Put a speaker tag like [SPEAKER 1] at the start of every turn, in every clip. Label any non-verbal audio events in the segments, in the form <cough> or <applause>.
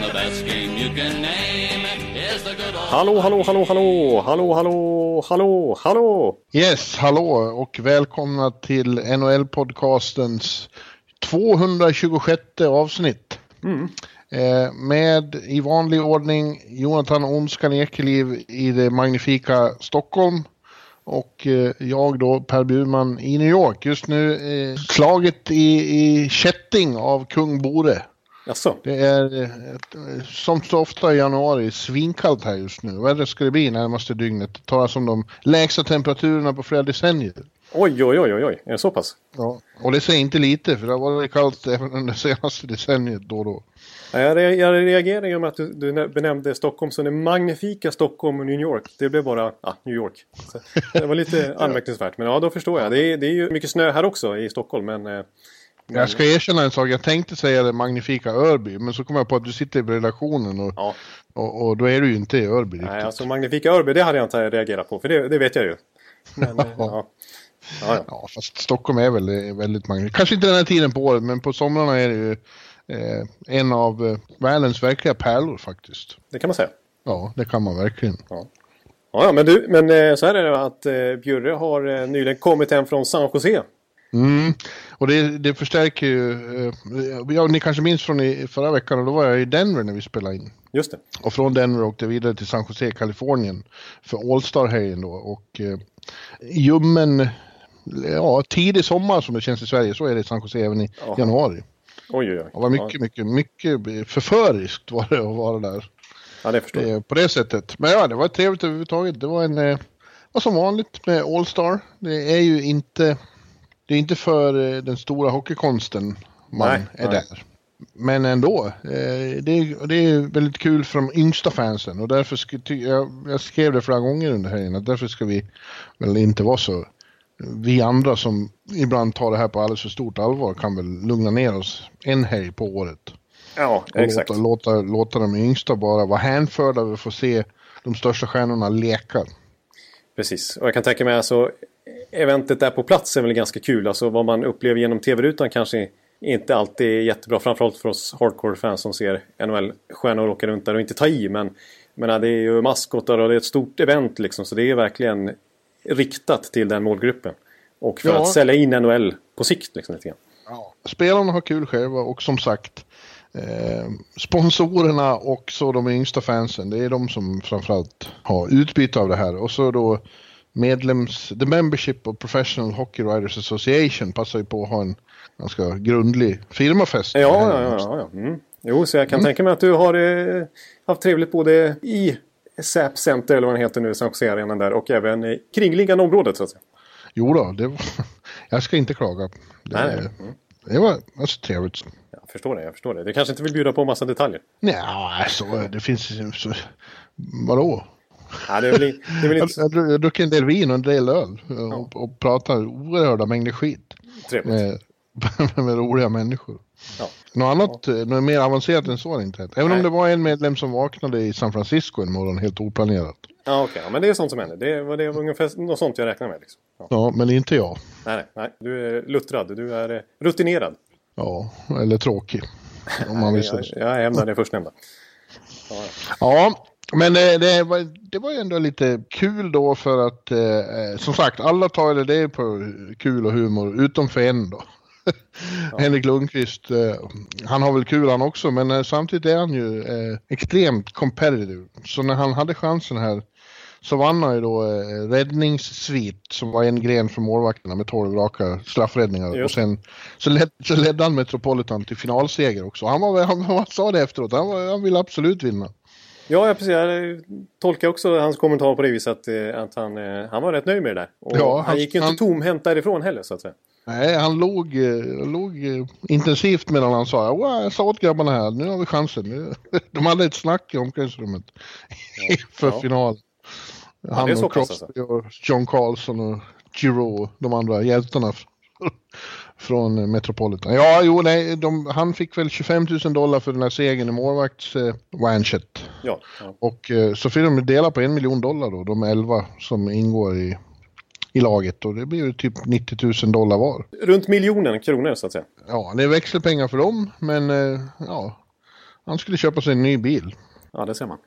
[SPEAKER 1] And the best game you can name is the good old
[SPEAKER 2] Hallå, hallå, hallå, hallå, hallå, hallå, hallå, hallå!
[SPEAKER 3] Yes, hallå och välkomna till NHL-podcastens 226 avsnitt. Eh, med i vanlig ordning Jonathan Ondskan Ekeliv i det magnifika Stockholm. Och eh, jag då Per Burman i New York. Just nu eh, slaget i, i kätting av kung Bore.
[SPEAKER 2] Jaså?
[SPEAKER 3] Det är som så ofta i januari svinkallt här just nu. Värre ska det bli närmaste dygnet. Det talas om de lägsta temperaturerna på flera decennier.
[SPEAKER 2] Oj, oj, oj, oj, oj, är det så pass?
[SPEAKER 3] Ja, och det säger inte lite för det har varit kallt även under senaste decenniet då och då.
[SPEAKER 2] Ja, Jag, jag reagerar ju med att du, du benämnde Stockholm som det magnifika Stockholm och New York. Det blev bara, ja, New York. Så det var lite <laughs> anmärkningsvärt. Men ja, då förstår jag. Det är, det är ju mycket snö här också i Stockholm, men... eh,
[SPEAKER 3] Jag ska erkänna en sak, jag tänkte säga det magnifika Örby, men så kom jag på att du sitter i redaktionen och,
[SPEAKER 2] Ja,
[SPEAKER 3] och, och då är du ju inte i Örby riktigt.
[SPEAKER 2] nej, alltså magnifika Örby, det hade jag inte reagerat på. För det, det vet jag ju. Men, <laughs> eh, ja. Ja, ja.
[SPEAKER 3] Fast Stockholm är väl eh, väldigt magnifikt. Kanske inte den här tiden på året, men på somrarna är det ju eh, en av eh, världens verkliga pärlor faktiskt.
[SPEAKER 2] Det kan man säga.
[SPEAKER 3] Ja, det kan man verkligen.
[SPEAKER 2] Ja, ja men du, men eh, så här är det att eh, Bjurre har eh, nyligen kommit hem från San Jose.
[SPEAKER 3] Mm. Och det, det förstärker ju, eh, ja, ni kanske minns från i, förra veckan, och då var jag i Denver när vi spelade in.
[SPEAKER 2] Just det.
[SPEAKER 3] Och från Denver åkte jag vidare till San Jose, Kalifornien för All-Star-helgen då. Och eh, ljummen, ja, tidig sommar som det känns i Sverige, så är det i San Jose även i
[SPEAKER 2] Ja.
[SPEAKER 3] januari.
[SPEAKER 2] Oj, oj, oj.
[SPEAKER 3] Det var mycket, mycket, mycket förföriskt var det att vara där.
[SPEAKER 2] Ja, det förstår jag.
[SPEAKER 3] Eh, på det sättet. Men ja, det var trevligt överhuvudtaget. Det var en, eh, var som vanligt med All-Star. Det är ju inte, det är inte för eh, den stora hockeykonsten man
[SPEAKER 2] Nej,
[SPEAKER 3] är
[SPEAKER 2] nej.
[SPEAKER 3] där. Men ändå, eh, det, är, det är väldigt kul för de yngsta fansen och därför ska, jag, jag skrev det flera gånger under helgen att därför ska vi väl inte vara så vi andra som ibland tar det här på alldeles för stort allvar kan väl lugna ner oss en helg på året.
[SPEAKER 2] Ja,
[SPEAKER 3] Och
[SPEAKER 2] exakt.
[SPEAKER 3] låta, låta, låta de yngsta bara vara hänförda och få se de största stjärnorna leka.
[SPEAKER 2] Precis. Och jag kan tänka mig alltså eventet där på plats är väl ganska kul. Alltså vad man upplever genom tv-rutan kanske inte alltid är jättebra. Framförallt för oss hardcore-fans som ser NHL-stjärnor åka runt där och inte ta i. Men men det är ju maskotar och det är ett stort event liksom. Så det är verkligen riktat till den målgruppen. Och för
[SPEAKER 3] Ja.
[SPEAKER 2] att sälja in NHL på sikt liksom lite grann.
[SPEAKER 3] Spelarna har kul själva och som sagt eh, sponsorerna och så de yngsta fansen. Det är de som framförallt har utbyte av det här. Och så då medlems, The Membership of Professional Hockey Writers Association passar ju på att ha en ganska grundlig firmafest.
[SPEAKER 2] Ja, ja, ja. ja, ja. Mm. Jo, så jag kan tänka mig att du har eh, haft trevligt både i SAP Center eller vad den heter nu, San Jose-arenan där och även i kringliggande området så att säga.
[SPEAKER 3] Jo då, det var, <laughs> jag ska inte klaga. Det,
[SPEAKER 2] Nej. Mm.
[SPEAKER 3] det var alltså trevligt.
[SPEAKER 2] Jag förstår det, jag förstår det. Du kanske inte vill bjuda på massa detaljer?
[SPEAKER 3] Nej, så det finns... Så, vadå?
[SPEAKER 2] Ja, det är väl, det är väl
[SPEAKER 3] Jag
[SPEAKER 2] inte
[SPEAKER 3] jag jag druckit en del vin och en del öl och, och pratat oerhörda mängder skit
[SPEAKER 2] trevligt.
[SPEAKER 3] med, <laughs> med roliga människor.
[SPEAKER 2] Ja.
[SPEAKER 3] Något annat, eh, något mer avancerat än så har inte hänt. Även
[SPEAKER 2] Nej.
[SPEAKER 3] om det var en medlem som vaknade i San Francisco en morgon helt oplanerat.
[SPEAKER 2] Ja, okej. Ja, men det är sånt som händer. Det var, det var ungefär något sånt jag räknar med. Liksom. Ja.
[SPEAKER 3] Ja, men inte jag.
[SPEAKER 2] Nej, nej, nej. Du är luttrad. Du är eh, rutinerad.
[SPEAKER 3] Ja, eller tråkig. Om man <laughs> vill
[SPEAKER 2] Jag,
[SPEAKER 3] så.
[SPEAKER 2] jag hämnar det förstnämnda. Ja, ja.
[SPEAKER 3] Ja, men det, det, var, det var ju ändå lite kul då för att eh, som sagt alla tar det, på kul och humor utom för en då. <laughs> Henrik Lundqvist, eh, han har väl kul han också men eh, samtidigt är han ju eh, extremt competitive. Så när han hade chansen här så vann han ju då eh, räddningssvit som var en gren för målvakterna med 12 raka straffräddningar. Och sen så, led, så ledde han Metropolitan till finalseger också. Han, var, han, han sa det efteråt, han, var, han ville absolut vinna.
[SPEAKER 2] Ja, ja, precis. Jag tolkar också hans kommentar på det viset att, eh, att han, eh, han var rätt nöjd med det där. Och
[SPEAKER 3] Ja,
[SPEAKER 2] han
[SPEAKER 3] han-
[SPEAKER 2] gick ju inte
[SPEAKER 3] han-
[SPEAKER 2] tomhänt därifrån heller så att säga.
[SPEAKER 3] Nej, han låg, eh, låg intensivt medan han sa "Wow, jag sa åt grabbarna här, nu har vi chansen. <laughs> De hade ett snack i omklädningsrummet <laughs> för
[SPEAKER 2] Ja.
[SPEAKER 3] final. Han
[SPEAKER 2] så
[SPEAKER 3] och
[SPEAKER 2] alltså.
[SPEAKER 3] Crosby och John Carlson och Giroux, de andra hjältarna från Metropolitan. Ja, jo, nej, de, han fick väl 25 000 dollar för den här segern i målvakts eh, Wanchet.
[SPEAKER 2] Ja, ja.
[SPEAKER 3] Och eh, så fick de dela på en miljon dollar då, de 11 som ingår i, i laget. Och det blir ju typ 90 000 dollar var.
[SPEAKER 2] Runt miljonen kronor så att säga.
[SPEAKER 3] Ja, det är växelpengar för dem, men eh, ja, han skulle köpa sig en ny bil.
[SPEAKER 2] Ja, det ser man.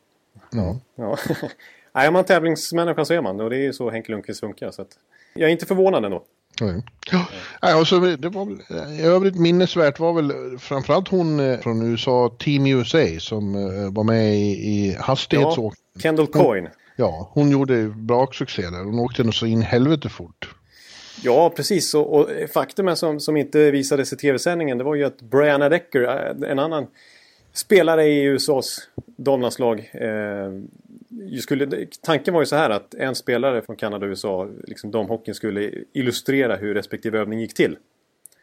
[SPEAKER 3] Ja.
[SPEAKER 2] Ja. <laughs> Nej, är man tävlingsmänniska så är man. Och det är ju så Henke Lundqvist funkar. Så att jag är inte förvånad ändå.
[SPEAKER 3] Nej. Ja, ja, och så det var väl, i övrigt minnesvärt var väl framförallt hon eh, från USA, Team USA, som eh, var med i, i hastighetsåkning.
[SPEAKER 2] Ja, Kendall Coyne.
[SPEAKER 3] Ja, hon gjorde ju braksuccé där. Hon åkte nog så in helvete fort.
[SPEAKER 2] Ja, precis. Och, och faktumet som, som inte visades i tv-sändningen det var ju att Brianna Decker, eh, en annan spelare i USAs damlandslag. Eh, skulle, tanken var ju så här att en spelare från Kanada och USA, liksom damhockeyn, skulle illustrera hur respektive övning gick till.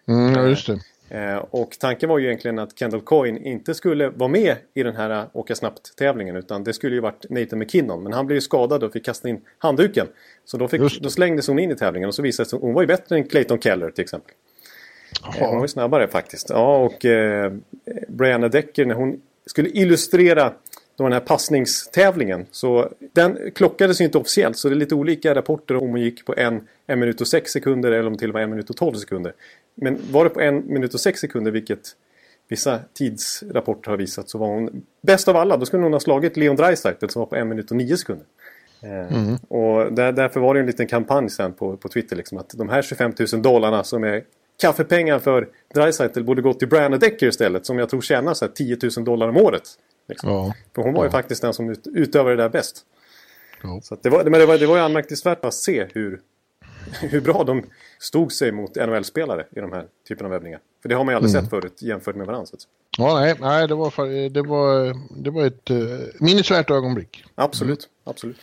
[SPEAKER 3] Mm, ja, just det.
[SPEAKER 2] Eh, och tanken var ju egentligen att Kendall Coyne inte skulle vara med i den här eh, åka snabbt-tävlingen utan det skulle ju varit Nathan McKinnon. Men han blev ju skadad och fick kasta in handduken. Så då, fick, då slängdes hon in i tävlingen och så visade det sig att hon var ju bättre än Clayton Keller till exempel. Eh, Hon var ju snabbare faktiskt. Ja, och eh, Brianna Decker när hon skulle illustrera då den här passningstävlingen. Så den klockades ju inte officiellt så det är lite olika rapporter om hon gick på en, en minut och sex sekunder eller om det till och med en minut och tolv sekunder. Men var det på en minut och sex sekunder vilket vissa tidsrapporter har visat så var hon bäst av alla. Då skulle hon ha slagit Leon Draisaitl som var på en minut och nio sekunder. Eh, Och där, därför var det en liten kampanj sen på, på Twitter liksom att de här 25 000 dollarna som är kaffepengar för Draisaitl borde gå till Brianna Decker istället som jag tror tjänar så här 10 000 dollar om året. Liksom.
[SPEAKER 3] Ja.
[SPEAKER 2] För hon var ju
[SPEAKER 3] Ja.
[SPEAKER 2] faktiskt den som ut, utövade det där bäst.
[SPEAKER 3] Ja.
[SPEAKER 2] Så det, var, men det, var, det var ju anmärkningsvärt att se hur, hur bra de stod sig mot NHL-spelare i de här typen av övningar. För det har man ju aldrig sett förut jämfört med varandra.
[SPEAKER 3] Ja, nej, nej det, var, det, var, det var ett uh, minnesvärt ögonblick.
[SPEAKER 2] Absolut, absolut.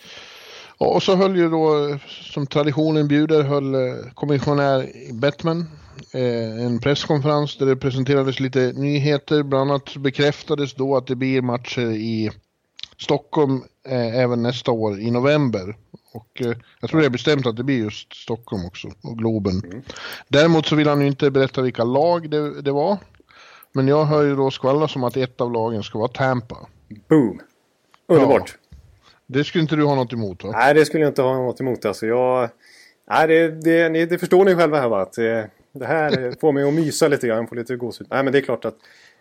[SPEAKER 3] Ja, och så höll ju då, som traditionen bjuder, höll eh, kommissionär Bettman en presskonferens där det presenterades lite nyheter. Bland annat bekräftades då att det blir matcher i Stockholm eh, även nästa år i november. Och eh, jag tror det är bestämt att det blir just Stockholm också, och Globen. Däremot så vill han ju inte berätta vilka lag det, det var. Men jag hör ju då skvallras om att ett av lagen ska vara Tampa.
[SPEAKER 2] Boom! Underbart!
[SPEAKER 3] Det skulle inte du ha något emot va?
[SPEAKER 2] Nej, det skulle jag inte ha något emot. Alltså, jag... Nej, det, det, ni, det förstår ni själva här va? Att det, det här får mig att mysa lite grann. Få lite gåshud. Nej, men det är klart att,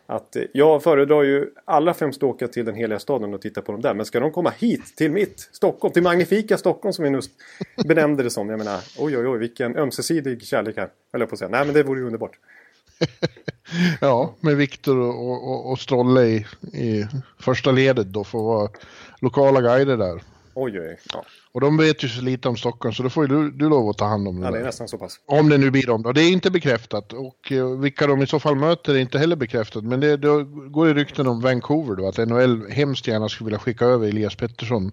[SPEAKER 2] att jag föredrar ju alla främst att åka till den heliga staden och titta på dem där. Men ska de komma hit till mitt Stockholm, till magnifika Stockholm som vi just benämnde det som. Jag menar, oj oj oj vilken ömsesidig kärlek här. Höll jag på att säga. Nej, men det vore ju underbart. <laughs>
[SPEAKER 3] Ja, med Viktor och, och, och Strolle i, i första ledet då för att vara lokala guider där.
[SPEAKER 2] Oj oj. Ja,
[SPEAKER 3] Och de vet ju så lite om Stockholm så då får ju du, du lov att ta hand om det
[SPEAKER 2] ja det är nästan så pass.
[SPEAKER 3] Om det nu blir dem då. Det är inte bekräftat och eh, vilka de i så fall möter är inte heller bekräftat. Men det, det går ju rykten om Vancouver då att NHL hemskt gärna skulle vilja skicka över Elias Pettersson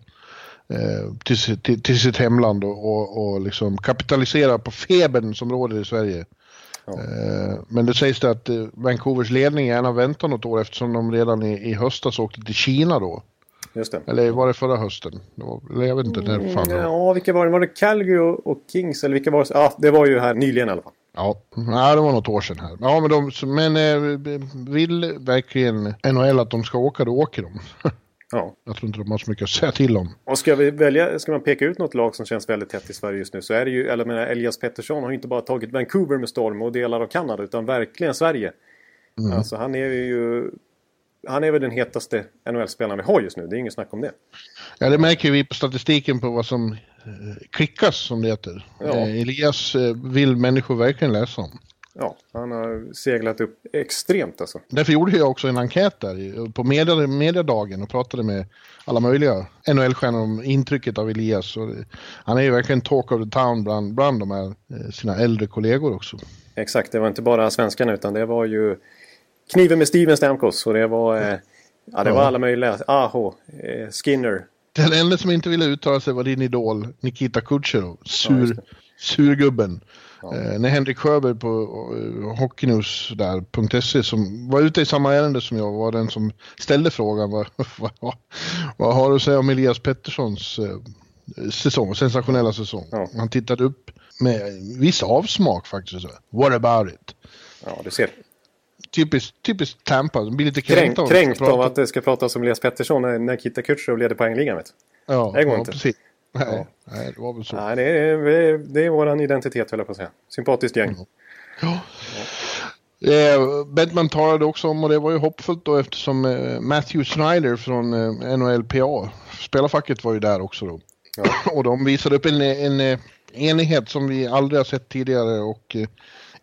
[SPEAKER 3] eh, till, till, till sitt hemland och, och, och liksom kapitalisera på febern som råder i Sverige.
[SPEAKER 2] Ja.
[SPEAKER 3] Eh, Men det sägs det att eh, Vancouvers ledning gärna väntar något år eftersom de redan i, i höstas åkte till Kina då.
[SPEAKER 2] Just det.
[SPEAKER 3] Eller var det förra hösten? Eller jag vet inte när fan det var.
[SPEAKER 2] Ja, vilka var det? Var det Calgary och, Kings? Eller vilka var det? Ja, det var ju här nyligen i alla fall.
[SPEAKER 3] Ja, nej, det var något år sedan här. Ja, men, de, men eh, vill verkligen NHL att de ska åka, då åker de.
[SPEAKER 2] Ja. <laughs>
[SPEAKER 3] Jag tror inte de har så mycket att säga till om.
[SPEAKER 2] Och ska, vi välja, ska man peka ut något lag som känns väldigt tätt i Sverige just nu så är det ju, eller menar, Elias Pettersson har ju inte bara tagit Vancouver med storm och delar av Kanada utan verkligen Sverige. Alltså han är ju... Han är väl den hetaste NHL-spelaren vi har just nu, det är inget snack om det.
[SPEAKER 3] Ja, det märker vi på statistiken på vad som eh, klickas som det heter.
[SPEAKER 2] Ja.
[SPEAKER 3] Eh, Elias eh, vill människor verkligen läsa om.
[SPEAKER 2] Ja, han har seglat upp extremt alltså.
[SPEAKER 3] Därför gjorde jag också en enkät där på media, mediadagen och pratade med alla möjliga NHL-stjärnor om intrycket av Elias. Och han är ju verkligen talk of the town bland, bland de här sina äldre kollegor också.
[SPEAKER 2] Exakt, det var inte bara svenskarna utan det var ju Kniven med Steven Stamkos och det var... Eh, ja, det var
[SPEAKER 3] Ja.
[SPEAKER 2] alla möjliga. Aho, eh, Skinner.
[SPEAKER 3] Den enda som inte ville uttala sig var din idol Nikita Kucherov.
[SPEAKER 2] Ja,
[SPEAKER 3] Sur,
[SPEAKER 2] det.
[SPEAKER 3] surgubben. Ja. Eh, när Henrik Sjöberg på uh, hockeynews.se som var ute i samma ärende som jag var den som ställde frågan vad, <laughs> vad, vad har du att säga om Elias Petterssons uh, säsong, sensationella säsong. Ja. Han tittade upp med viss avsmak faktiskt. What about it?
[SPEAKER 2] Ja, du ser.
[SPEAKER 3] Typiskt, typiskt Tampa,
[SPEAKER 2] de blir lite kränkt, av, kränkt av att det ska pratas om Elias Pettersson när Nikita Kutjerov leder poängligan. Vet.
[SPEAKER 3] Ja, det går ja, inte. precis. Nej, ja. nej, det var väl så.
[SPEAKER 2] Nej, det är, det är vår identitet höll jag på att säga. Sympatiskt gäng. Mm.
[SPEAKER 3] Ja. Eh, Bedman talade också om, och det var ju hoppfullt då eftersom eh, Matthew Snyder från eh, NHLPA, spelarfacket var ju där också då. Ja. <clears throat> och de visade upp en, en, en enighet som vi aldrig har sett tidigare och eh,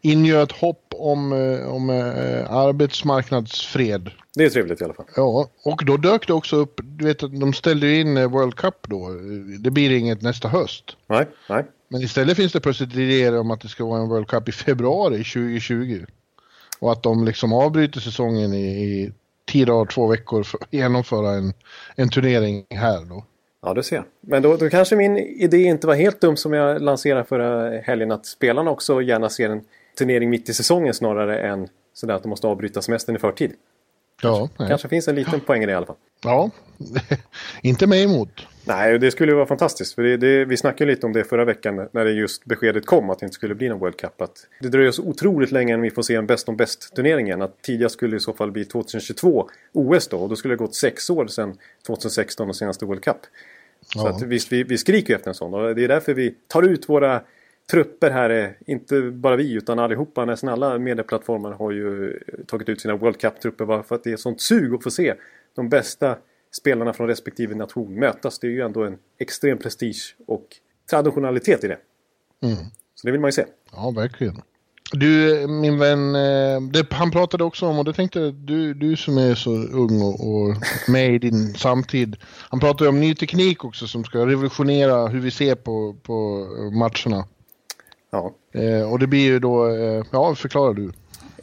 [SPEAKER 3] ingöt hopp om, eh, om eh, arbetsmarknadsfred.
[SPEAKER 2] Det är trevligt i alla fall.
[SPEAKER 3] Ja, och då dök det också upp, du vet att de ställde in eh, World Cup då. Det blir inget nästa höst.
[SPEAKER 2] Nej, nej.
[SPEAKER 3] Men istället finns det plötsligt idéer om att det ska vara en World Cup i februari 2020. Och att de liksom avbryter säsongen i, i tio dagar, två veckor för att genomföra en, en turnering här då.
[SPEAKER 2] Ja, du ser. Men då, då kanske min idé inte var helt dum som jag lanserade förra helgen att spelarna också gärna ser en turnering mitt i säsongen snarare än sådär att de måste avbryta semestern i förtid.
[SPEAKER 3] Ja,
[SPEAKER 2] kanske, kanske finns en liten poäng i det i alla fall.
[SPEAKER 3] Ja, <laughs> inte mig emot.
[SPEAKER 2] Nej, det skulle ju vara fantastiskt. För det, det, vi snackade lite om det förra veckan när det just beskedet kom att det inte skulle bli någon World Cup. Att det dröjer så otroligt länge innan vi får se en bäst om bäst turneringen. Att tidigast skulle i så fall bli 2022 OS då. Och då skulle det gått sex år sedan 2016 och senaste World Cup. Så att visst, vi, vi skriker efter en sån. Och det är därför vi tar ut våra trupper här är inte bara vi utan allihopa, nästan alla medieplattformar har ju tagit ut sina World Cup-trupper bara för att det är sånt sug att få se de bästa spelarna från respektive nation mötas. Det är ju ändå en extrem prestige och traditionalitet i det. Mm. Så det vill man ju se.
[SPEAKER 3] Ja, verkligen. Du, min vän, eh, det, han pratade också om, och det tänkte du, du som är så ung och, och med i din samtid. Han pratade om ny teknik också som ska revolutionera hur vi ser på, på matcherna.
[SPEAKER 2] Ja.
[SPEAKER 3] Eh, och det blir ju då, eh, ja förklarar du.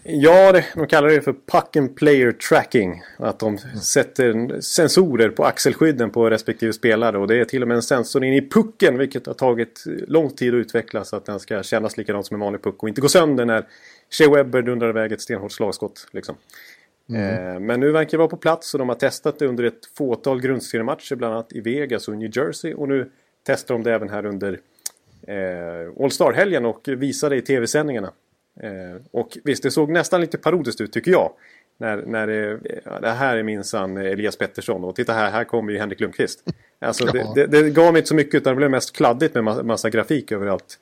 [SPEAKER 2] Ja, det, de kallar det för Puck and Player Tracking. Att de sätter sensorer på axelskydden på respektive spelare. Och det är till och med en sensor in i pucken. Vilket har tagit lång tid att utveckla så att den ska kännas likadant som en vanlig puck. Och inte gå sönder när Shea Webber dundrar iväg ett stenhårt slagskott. Liksom. Mm. Eh, men nu verkar det vara på plats och de har testat det under ett fåtal grundseriematcher. Bland annat i Vegas och New Jersey. Och nu testar de det även här under eh, All Star-helgen och visade i tv-sändningarna. Eh, och visst, det såg nästan lite parodiskt ut tycker jag. När, när det, det här är minsann Elias Pettersson och titta här, här kommer ju Henrik Lundqvist. Alltså det, det, det, gav mig inte så mycket utan det blev mest kladdigt med massa, massa grafik överallt.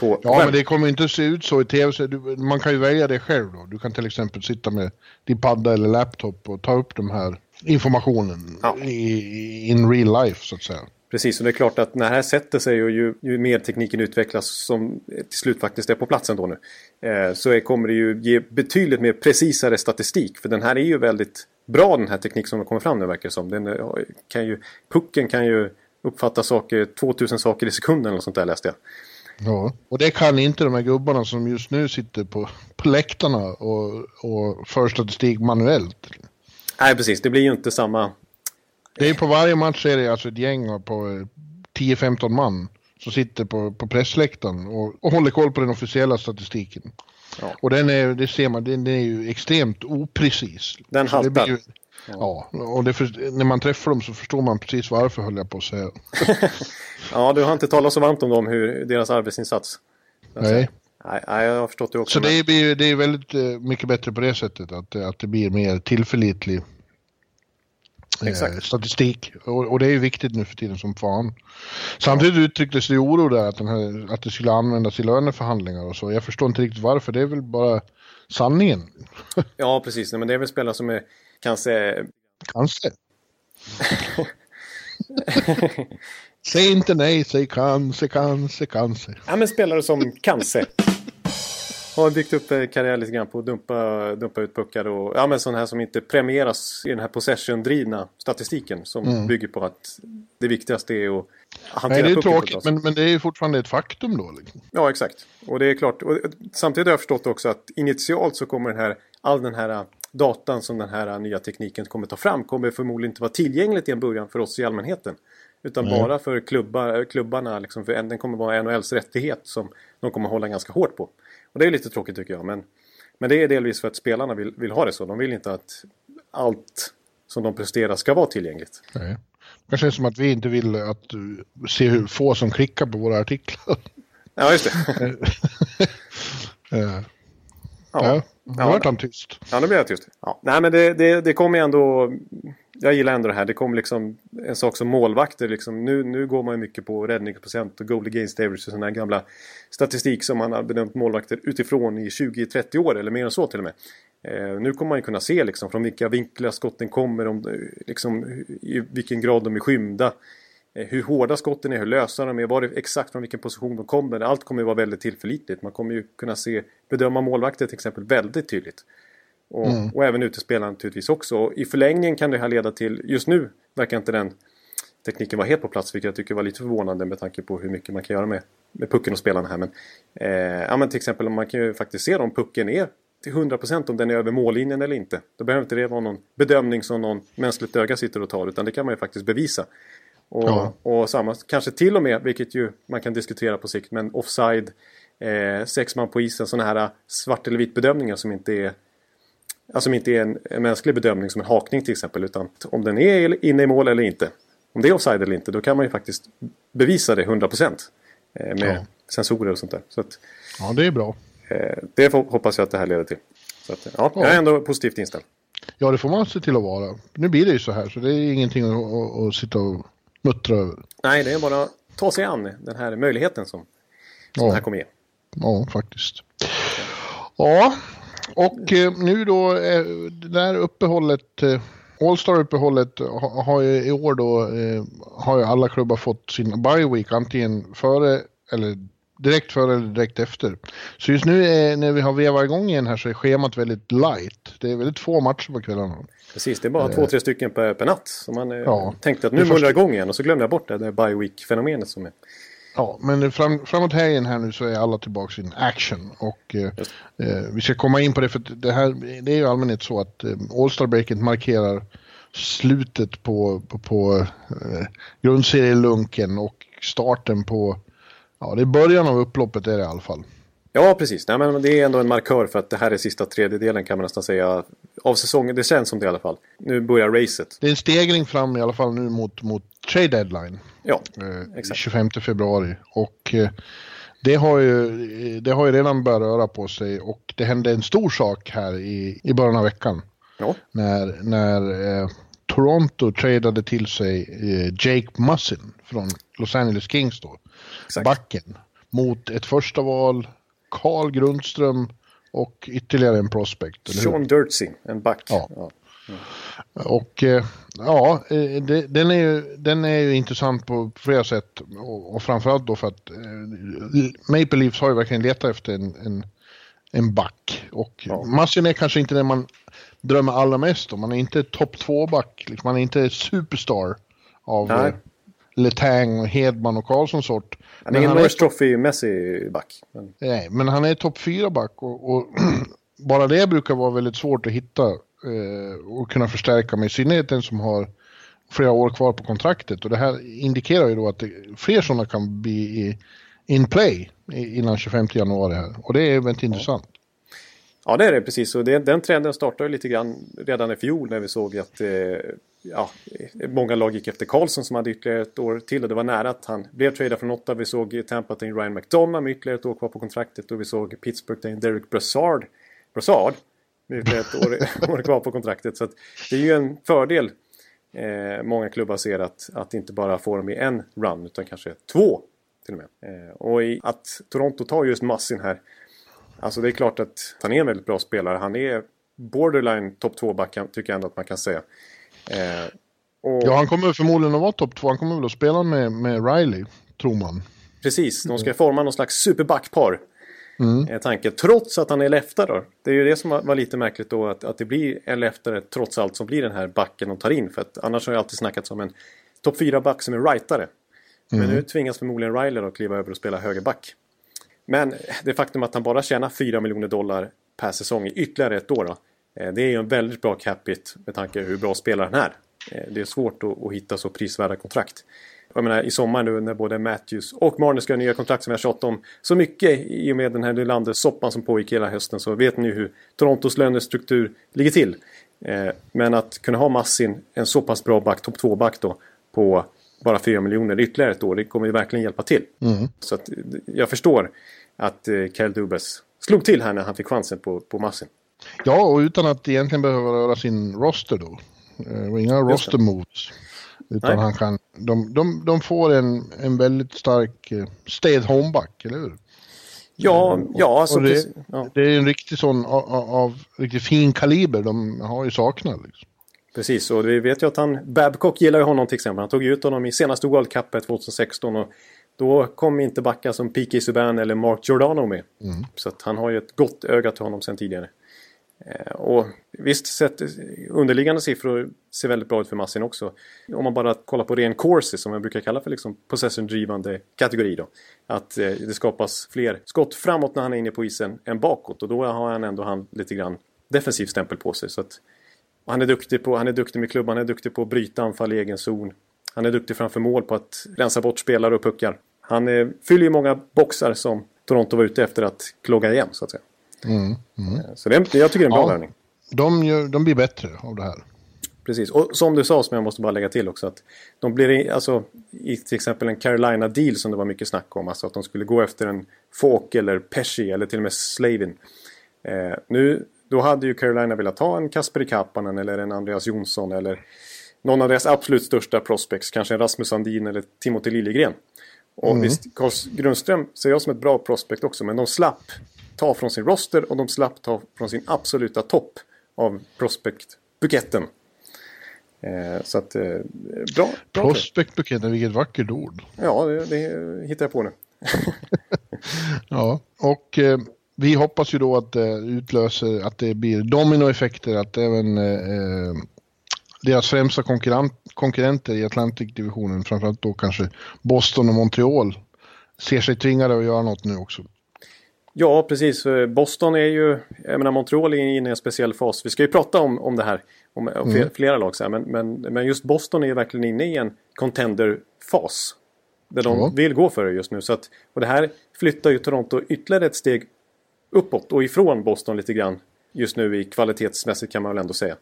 [SPEAKER 3] På, ja, men det kommer inte se ut så i tv. Så du, man kan ju välja det själv då. Du kan till exempel sitta med din padda eller laptop och ta upp de här informationen ja. i, in real life så att säga.
[SPEAKER 2] Precis, och det är klart att när det här sätter sig och ju, ju mer tekniken utvecklas som till slut faktiskt är på plats ändå nu. Eh, så är, kommer det ju ge betydligt mer precisare statistik. För den här är ju väldigt bra den här tekniken som kommit fram nu verkar det som. Den eh, kan ju, pucken kan ju uppfatta saker, 2000 saker i sekunden eller sånt där läste jag.
[SPEAKER 3] Ja, och det kan inte de här gubbarna som just nu sitter på, på läktarna och, och för statistik manuellt.
[SPEAKER 2] Nej, precis. Det blir ju inte samma
[SPEAKER 3] det är på varje match är det alltså ett gäng på 10-15 man som sitter på, på pressläktaren och, och håller koll på den officiella statistiken. Ja. Och den är, det ser man, den, är ju extremt oprecis.
[SPEAKER 2] Den haltar.
[SPEAKER 3] Ju, ja. ja, och för, när man träffar dem så förstår man precis varför höll jag på att säga. <laughs>
[SPEAKER 2] ja, du har inte talat så varmt om dem, hur deras arbetsinsats.
[SPEAKER 3] Nej.
[SPEAKER 2] Nej, jag har förstått det också.
[SPEAKER 3] Så det, blir, det är väldigt eh, mycket bättre på det sättet, att, att det blir mer tillförlitlig Exakt. statistik. Och, och, det är ju viktigt nu för tiden som fan. Samtidigt ja. uttrycktes det oro där att, den här, att det skulle användas i löneförhandlingar och så. Jag förstår inte riktigt varför. Det är väl bara sanningen. <laughs>
[SPEAKER 2] ja, precis. Men det är väl spelare som är kanske...
[SPEAKER 3] Kanske. <laughs> säg inte nej, säg kanske, kanske, kanske.
[SPEAKER 2] Ja, men spelare som kanske har byggt upp karriär lite grann på att dumpa, dumpa ut puckar och ja, men sådana här som inte premieras i den här possession-drivna statistiken som mm. bygger på att det viktigaste är att hantera
[SPEAKER 3] Nej, det är tråkigt men, men det är ju fortfarande ett faktum då. Liksom.
[SPEAKER 2] Ja, exakt. Och det är klart. Och samtidigt har jag förstått också att initialt så kommer den här, all den här datan som den här nya tekniken kommer ta fram kommer förmodligen inte vara tillgängligt i en början för oss i allmänheten. Utan Nej. bara för klubbar, klubbarna, liksom, för den kommer vara NHLs rättighet som de kommer hålla ganska hårt på. Och det är lite tråkigt tycker jag. Men, men det är delvis för att spelarna vill, vill ha det så. De vill inte att allt som de presterar ska vara tillgängligt.
[SPEAKER 3] Nej. Kanske är som att vi inte vill att se hur få som klickar på våra artiklar.
[SPEAKER 2] Ja, just det. <laughs>
[SPEAKER 3] ja. ja. Nu ja, vart han tyst.
[SPEAKER 2] Ja, nu blev jag tyst. Ja. Nej, men det, det, det kommer ändå... Jag gillar ändå det här. Det kommer liksom en sak som målvakter. Liksom. Nu, nu går man ju mycket på räddningsprocent och goal against average och sådana här gamla statistik som man har bedömt målvakter utifrån i 20-30 år eller mer än så till och med. Eh, nu kommer man ju kunna se liksom från vilka vinklar skotten kommer, om, eh, liksom, i vilken grad de är skymda. Eh, hur hårda skotten är, hur lösa de är, var det, exakt från vilken position de kommer. Allt kommer ju vara väldigt tillförlitligt. Man kommer ju kunna se, bedöma målvakter till exempel väldigt tydligt. Och, mm. och även utespelare naturligtvis också. Och I förlängningen kan det här leda till, just nu verkar inte den tekniken vara helt på plats, vilket jag tycker var lite förvånande med tanke på hur mycket man kan göra med, med pucken och spelarna här. Men, eh, ja, men till exempel man kan ju faktiskt se om pucken är till 100% om den är över mållinjen eller inte. Då behöver inte det vara någon bedömning som någon mänskligt öga sitter och tar, utan det kan man ju faktiskt bevisa. Och, ja. och samma, kanske till och med, vilket ju man kan diskutera på sikt, men offside, eh, sex man på isen, sådana här svart eller vit bedömningar som inte är Alltså som inte är en, en, mänsklig bedömning som en hakning till exempel. Utan om den är inne i mål eller inte. Om det är offside eller inte, då kan man ju faktiskt bevisa det 100% eh, med ja. sensorer och sånt där. Så att,
[SPEAKER 3] ja, det är bra.
[SPEAKER 2] Eh, det hoppas jag att det här leder till. Så att, ja, ja. Jag är ändå positivt inställd.
[SPEAKER 3] Ja, det får man se till att vara. Nu blir det ju så här, så det är ingenting att, att, att sitta och muttra över.
[SPEAKER 2] Nej, det är bara att ta sig an den här möjligheten som, som ja. det här kommer ge.
[SPEAKER 3] Ja, faktiskt. Ja, och eh, nu då, eh, det där uppehållet, eh, All-Star-uppehållet har ju i år då, har ju alla klubbar fått sin bye week antingen före eller direkt före eller direkt efter. Så just nu är, när vi har vevat igång igen här så är schemat väldigt light. Det är väldigt få matcher på kvällarna.
[SPEAKER 2] Precis, det är bara två, tre stycken per, per natt. Så man ja, tänkte att nu mullrar igång igen och så glömde jag bort det där bye week-fenomenet som är.
[SPEAKER 3] Ja, men fram, framåt helgen här nu så är alla tillbaka in action. Och eh, eh, vi ska komma in på det för det här det är ju allmänhet så att eh, All-Star Breaket markerar slutet på, på, på eh, grundserielunken och starten på, ja det är början av upploppet är det i alla fall.
[SPEAKER 2] Ja, precis. Nej, men det är ändå en markör för att det här är sista tredjedelen kan man nästan säga. Av säsongen, det känns som det i alla fall. Nu börjar racet.
[SPEAKER 3] Det är en stegring fram i alla fall nu mot, mot trade deadline.
[SPEAKER 2] Ja,
[SPEAKER 3] eh, exakt. 25 februari. Och eh, det, har ju, det har ju redan börjat röra på sig och det hände en stor sak här i, i början av veckan.
[SPEAKER 2] Ja.
[SPEAKER 3] När, när eh, Toronto tradade till sig eh, Jake Mussin från Los Angeles Kings då. Exakt. Backen. Mot ett första val, Carl Grundström och ytterligare en prospect.
[SPEAKER 2] Sean Dirtsey, en back.
[SPEAKER 3] Ja. ja. Mm. Och eh, ja, eh, det, den, är ju, den är ju intressant på flera sätt. Och, och framförallt då för att eh, Maple Leafs har ju verkligen letat efter en, en, en back. Och ja. Massin är kanske inte den man drömmer allra mest om. Man är inte topp två-back. Liksom, man är inte superstar av Nej. Letang, Hedman och Karlsson sort.
[SPEAKER 2] Han är ingen Norris Trophy-mässig back.
[SPEAKER 3] Men... Nej, men han är topp fyra back och, och <clears throat> bara det brukar vara väldigt svårt att hitta eh, och kunna förstärka med i synnerhet den som har flera år kvar på kontraktet och det här indikerar ju då att det, fler sådana kan bli in play innan 25 januari här och det är väldigt ja. intressant.
[SPEAKER 2] Ja det är det precis och det, den trenden startade lite grann redan i fjol när vi såg att eh, ja, många lag gick efter Karlsson som hade ytterligare ett år till och det var nära att han blev tradad från åtta. Vi såg Tampa till Ryan McDonough med ytterligare ett år kvar på kontraktet och vi såg Pittsburgh till Derek Brassard. Brassard med ytterligare ett år, <laughs> år kvar på kontraktet. Så det är ju en fördel eh, många klubbar ser att, att inte bara få dem i en run utan kanske två till och med. Eh, och i, att Toronto tar just Massin här. Alltså det är klart att han är en väldigt bra spelare. Han är borderline topp 2-back tycker jag ändå att man kan säga.
[SPEAKER 3] Eh, och... Ja, han kommer förmodligen att vara topp två. Han kommer väl att spela med, med Riley, tror man.
[SPEAKER 2] Precis, de ska forma någon slags superbackpar. Mm. Eh, tanke, trots att han är leftare. Det är ju det som var lite märkligt då att, att det blir en leftare trots allt som blir den här backen de tar in. För att annars har jag alltid snackats om en topp 4-back som är rightare. Mm. Men nu tvingas förmodligen Riley att kliva över och spela högerback. Men det faktum att han bara tjänar 4 miljoner dollar per säsong i ytterligare ett år. Då, Eh, det är ju en väldigt bra capita med tanke på hur bra spelare han är. Eh, det är svårt att, hitta så prisvärda kontrakt. jag menar, i sommar nu när både Matthews och Marner ska ha nya kontrakt som vi har tjatat om så mycket i och med den här Nylander-soppan som pågick hela hösten så vet ni hur Torontos lönestruktur ligger till. Eh, men att kunna ha Massin, en så pass bra back, topp 2-back då, på bara 4 miljoner ytterligare ett år, det kommer ju verkligen hjälpa till.
[SPEAKER 3] Mm.
[SPEAKER 2] Så att jag förstår att eh, Kyle Dubas slog till här när han fick chansen på, på Massin.
[SPEAKER 3] Ja, och utan att egentligen behöva röra sin roster då. Eh, och inga roster moves. Utan
[SPEAKER 2] Nej.
[SPEAKER 3] han kan, de, de, de får en, en väldigt stark eh, stay at home-back, eller hur?
[SPEAKER 2] Ja, ja, alltså,
[SPEAKER 3] det-
[SPEAKER 2] precis, ja,
[SPEAKER 3] Det är en riktig sån av, av riktigt fin kaliber de har ju saknat. Liksom.
[SPEAKER 2] precis. Och vi vet ju att han, Babcock gillar ju honom till exempel. Han tog ut honom i senaste World Cup 2016 och då kom inte backar som P.K. Subban eller Mark Giordano med. Så att han har ju ett gott öga till honom sedan tidigare. Eh, och visst, sett, underliggande siffror ser väldigt bra ut för Massin också. Om man bara kollar på ren corsi som jag brukar kalla för liksom possession-drivande kategori då. Att eh, det skapas fler skott framåt när han är inne på isen än bakåt. Och då har han ändå han lite grann defensiv stämpel på sig. Så att, han, är duktig på, han är duktig med klubban, han är duktig på att bryta anfall i egen zon. Han är duktig framför mål på att rensa bort spelare och puckar. Han eh, fyller ju många boxar som Toronto var ute efter att klogga igen så att säga.
[SPEAKER 3] Mm. Mm.
[SPEAKER 2] Eh, Så det, jag tycker det är en bra
[SPEAKER 3] Ja.
[SPEAKER 2] värvning.
[SPEAKER 3] De, gör, de blir bättre av det här.
[SPEAKER 2] Precis, och som du sa som jag måste bara lägga till också att de blir alltså i till exempel en Carolina deal som det var mycket snack om, alltså att de skulle gå efter en Falk eller Pesci eller till och med Slavin. Eh, nu, då hade ju Carolina velat ha en Kasperi Kapanen eller en Andreas Jonsson eller någon av deras absolut största prospects, kanske en Rasmus Sandin eller Timothy Liljegren. Och visst, Carl Grundström ser jag som ett bra prospect också, men de slapp ta från sin roster och de slapp ta från sin absoluta topp av prospect-buketten. Eh, så att, eh, bra. bra.
[SPEAKER 3] Prospectbuketten, vilket vackert ord.
[SPEAKER 2] Ja, det, det hittar jag på nu. <laughs>
[SPEAKER 3] Ja, och eh, vi hoppas ju då att det utlöser, att det blir dominoeffekter, att även eh, eh, deras främsta konkurrent, konkurrenter i Atlantic-divisionen, framförallt då kanske Boston och Montreal, ser sig tvingade att göra något nu också.
[SPEAKER 2] Ja, precis. För Boston är ju, jag menar Montreal är inne i en speciell fas. Vi ska ju prata om, om det här, om, om flera, flera lag så här, men, men, men just Boston är ju verkligen inne i en contender-fas. Där de
[SPEAKER 3] Ja.
[SPEAKER 2] vill gå för det just nu. Så att, och det här flyttar ju Toronto ytterligare ett steg uppåt och ifrån Boston lite grann. Just nu i kvalitetsmässigt kan man väl ändå säga.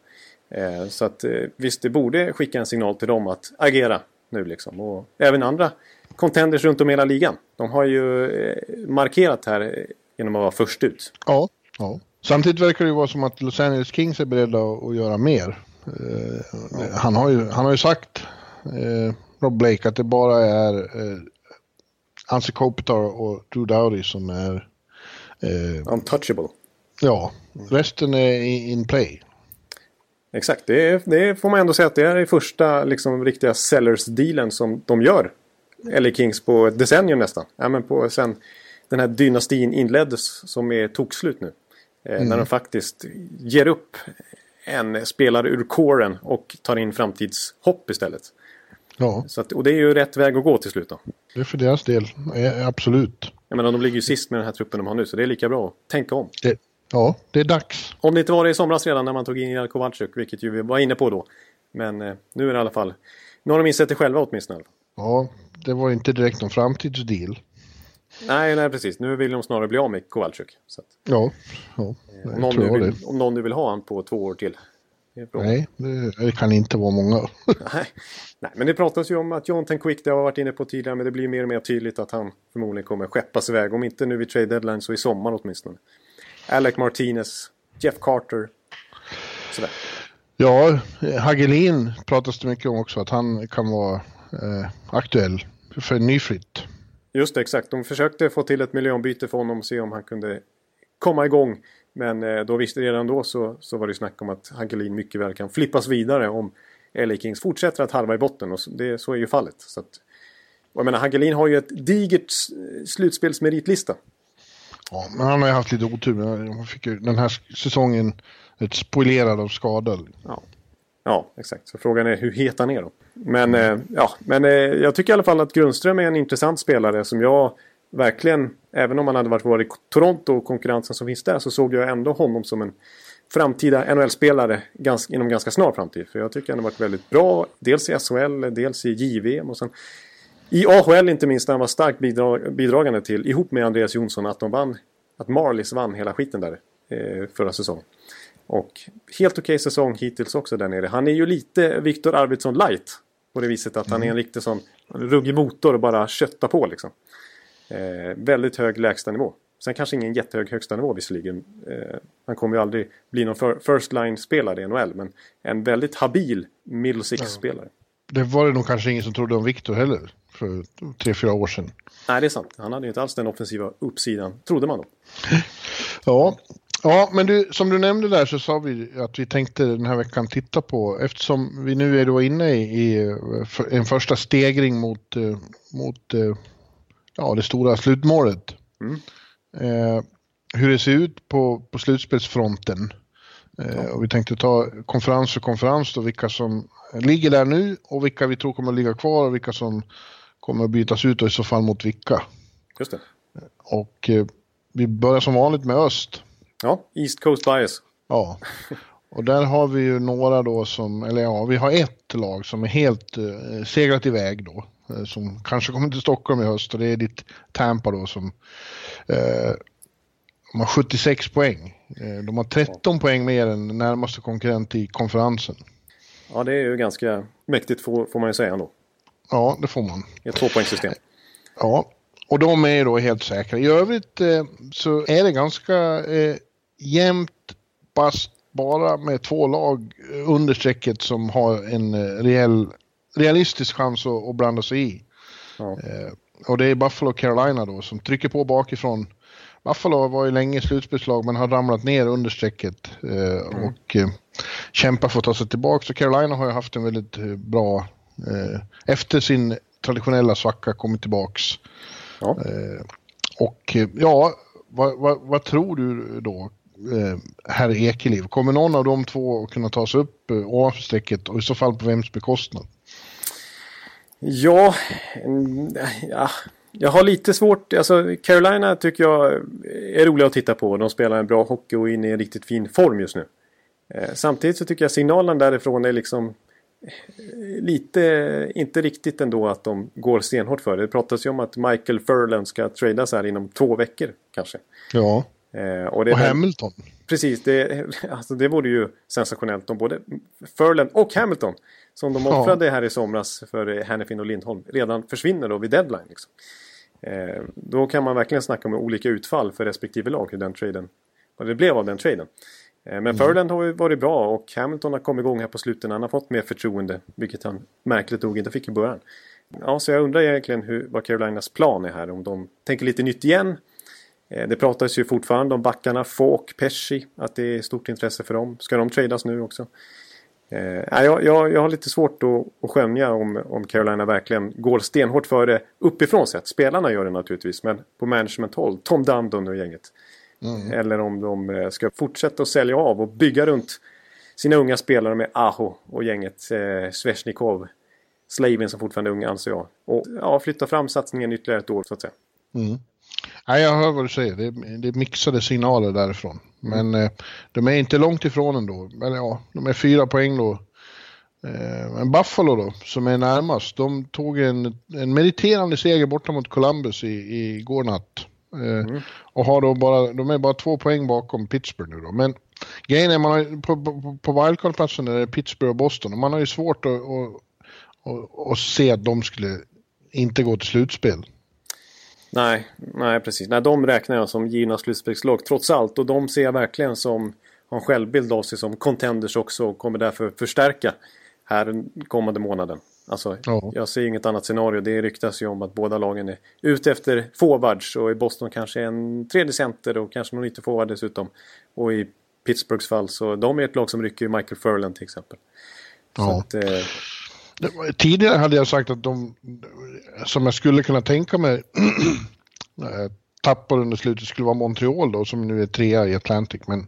[SPEAKER 2] Eh, så att eh, visst, det borde skicka en signal till dem att agera nu liksom. Och även andra contenders runt om i hela ligan. De har ju eh, markerat här eh, genom att vara först ut.
[SPEAKER 3] Ja, ja. Samtidigt verkar det ju vara som att Los Angeles Kings är beredda att, göra mer. Eh, han, har ju, han har ju sagt, eh, Rob Blake, att det bara är eh, Anse Kopitar och Drew Dowdy som är, eh,
[SPEAKER 2] Untouchable.
[SPEAKER 3] ja, resten är in play.
[SPEAKER 2] Exakt, det, är, det får man ändå säga att det är första liksom, riktiga sellers-dealen som de gör. LA Kings på ett decennium nästan. Ja, men på, sen den här dynastin inleddes som är tokslut nu. Eh, När de faktiskt ger upp en spelare ur kåren och tar in framtidshopp istället.
[SPEAKER 3] Ja,
[SPEAKER 2] Så att, och det är ju rätt väg att gå till slut då.
[SPEAKER 3] det är för deras del, eh, absolut.
[SPEAKER 2] Jag menar, de ligger ju sist med den här truppen de har nu, så det är lika bra att tänka om.
[SPEAKER 3] Det, ja, det är dags.
[SPEAKER 2] Om det inte var det i somras redan när man tog in Kowalczyk, vilket ju vi var inne på då. Men eh, nu är det i alla fall... Nu har de insett det själva åtminstone.
[SPEAKER 3] Ja, det var inte direkt någon framtidsdeal.
[SPEAKER 2] Nej, nej precis. Nu vill de snarare bli av med Kowalczyk. Så att,
[SPEAKER 3] Ja, ja
[SPEAKER 2] om,
[SPEAKER 3] jag
[SPEAKER 2] någon
[SPEAKER 3] tror det.
[SPEAKER 2] vill, om någon nu vill ha han på två år till. Det.
[SPEAKER 3] Nej, det, kan inte vara många. <laughs>
[SPEAKER 2] Nej. nej, men det pratas ju om att Jonathan Quick, det har varit inne på tidigare, men det blir mer och mer tydligt att han förmodligen kommer skeppas iväg. Om inte nu vid trade deadline så i sommar åtminstone. Alec Martinez, Jeff Carter. Sådär.
[SPEAKER 3] Ja, Hagelin pratas det mycket om också, att han kan vara eh, aktuell för en ny flytt.
[SPEAKER 2] Just det, exakt. De försökte få till ett miljöombyte för honom och se om han kunde komma igång. Men eh, då visste redan då så, så var det snack om att Hagelin mycket väl kan flippas vidare om LA Kings fortsätter att halva i botten. Och det, så är ju fallet. Så att, jag menar, Hagelin har ju ett digert slutspelsmeritlista.
[SPEAKER 3] Ja, men han har ju haft lite otur. Han fick ju den här säsongen ett spoilerad av skador.
[SPEAKER 2] Ja ja, exakt. Så frågan är hur het han är då. Men, eh, ja, men eh, jag tycker i alla fall att Grundström är en intressant spelare som jag verkligen, även om han hade varit kvar i Toronto och konkurrensen som finns där, så såg jag ändå honom som en framtida NHL-spelare ganska, inom ganska snar framtid. För jag tycker han har varit väldigt bra, dels i SHL, dels i JVM och sen I AHL inte minst när han var starkt bidrag, bidragande till, ihop med Andreas Jonsson, att de vann. Att Marlies vann hela skiten där eh, förra säsongen. Och helt okej okay säsong hittills också där nere. Han är ju lite Viktor Arvidsson light. På det viset att mm. han är en mm. riktig sån ruggig motor och bara köttar på liksom. Eh, väldigt hög lägstanivå. Sen kanske ingen jättehög högsta nivå visserligen. Eh, han kommer ju aldrig bli någon first line-spelare i NHL. Men en väldigt habil middle six-spelare.
[SPEAKER 3] Det var det nog kanske ingen som trodde om Viktor heller. För tre, fyra år sedan.
[SPEAKER 2] Nej, det är sant. Han hade ju inte alls den offensiva uppsidan. Trodde man då. <laughs>
[SPEAKER 3] ja, Ja, men du, som du nämnde där så sa vi att vi tänkte den här veckan titta på, eftersom vi nu är då inne i, i en första stegring mot, eh, mot eh, ja, det stora slutmålet. Mm. Eh, hur det ser ut på, på slutspelsfronten. Eh, och vi tänkte ta konferens för konferens då, vilka som ligger där nu och vilka vi tror kommer att ligga kvar och vilka som kommer att bytas ut och i så fall mot vilka.
[SPEAKER 2] Just det.
[SPEAKER 3] Och eh, vi börjar som vanligt med öst.
[SPEAKER 2] Ja, East Coast Bias.
[SPEAKER 3] Ja, och där har vi ju några då som, eller ja, vi har ett lag som är helt eh, seglat iväg då. Eh, som kanske kommer till Stockholm i höst och det är ditt Tampa då som eh, de har 76 poäng. Eh, de har 13 poäng mer än närmaste konkurrent i konferensen.
[SPEAKER 2] Ja, det är ju ganska mäktigt får, får man ju säga ändå.
[SPEAKER 3] Ja, det får man.
[SPEAKER 2] Ett tvåpoängssystem.
[SPEAKER 3] Ja, och de är ju då helt säkra. I övrigt eh, så är det ganska eh, jämnt fast bara med två lag under strecket som har en eh, reell, realistisk chans att, att blanda sig i. Ja. Eh, och det är Buffalo och Carolina då som trycker på bakifrån. Buffalo var ju länge slutspelslag men har ramlat ner under strecket eh, mm. och eh, kämpar för att ta sig tillbaka. Så Carolina har ju haft en väldigt bra, efter sin traditionella svacka kommit tillbaks. Ja. och ja, vad, vad, vad, tror du då herr Ekeliv. Kommer någon av de två att kunna ta sig upp eh, ovanför strecket och i så fall på vems bekostnad?
[SPEAKER 2] Ja, ja, jag har lite svårt. Alltså Carolina tycker jag är roliga att titta på. De spelar en bra hockey och är inne i en riktigt fin form just nu. Eh, samtidigt så tycker jag signalen därifrån är liksom eh, lite, inte riktigt ändå att de går stenhårt för det. Det pratas ju om att Michael Furlan ska tradas här inom två veckor kanske.
[SPEAKER 3] Ja. Eh, och, och Hamilton.
[SPEAKER 2] Precis, det, alltså det vore ju sensationellt om både Furlan och Hamilton som de offrade ja. här i somras för Hannifin och Lindholm redan försvinner då vid deadline. Liksom. Eh, då kan man verkligen snacka om olika utfall för respektive lag hur den traden, vad det blev av den traden. Eh, men mm. Furland har ju varit bra och Hamilton har kommit igång här på slutet. Han har fått mer förtroende, vilket han märkligt nog inte fick i början. Ja, så jag undrar egentligen hur, vad Carolinas plan är här. Om de tänker lite nytt igen det pratas ju fortfarande om backarna Falk, Pesci, att det är stort intresse för dem. Ska de tradas nu också? Eh, jag, jag, jag har lite svårt att, att skönja om, om Carolina verkligen går stenhårt för det uppifrån sett. Spelarna gör det naturligtvis, men på management-håll, Tom Dundon och gänget. Mm. Eller om de eh, ska fortsätta att sälja av och bygga runt sina unga spelare med Aho och gänget. Eh, Sveshnikov, Slavin som fortfarande är ung anser jag. Och ja, flytta fram satsningen ytterligare ett år så att säga.
[SPEAKER 3] Mm. Nej, jag hör vad du säger. Det är, det är mixade signaler därifrån. Men eh, de är inte långt ifrån ändå. Men ja, de är fyra poäng då. Eh, men Buffalo då, som är närmast, de tog en, en mediterande seger borta mot Columbus i, i går natt. Eh, mm. Och har då bara, de är bara två poäng bakom Pittsburgh nu då. Men grejen är, man har, på, på, på wildcard-platsen är det Pittsburgh och Boston. Och man har ju svårt att, att, att, att se att de skulle inte gå till slutspel.
[SPEAKER 2] Nej, nej precis. Nej, de räknar jag som givna slutspelslag trots allt. Och de ser jag verkligen som har en självbild av sig som contenders också och kommer därför förstärka här kommande månaden. Alltså, oh. Jag ser inget annat scenario. Det ryktas ju om att båda lagen är ute efter forwards och i Boston kanske en tredje center och kanske någon ytterforward dessutom. Och i Pittsburghs fall så de är ett lag som rycker Michael Furland till exempel.
[SPEAKER 3] Ja. Att, eh, Tidigare hade jag sagt att de, som jag skulle kunna tänka mig, <clears throat> eh, tappar under slutet skulle vara Montreal då, som nu är trea i Atlantic. Men,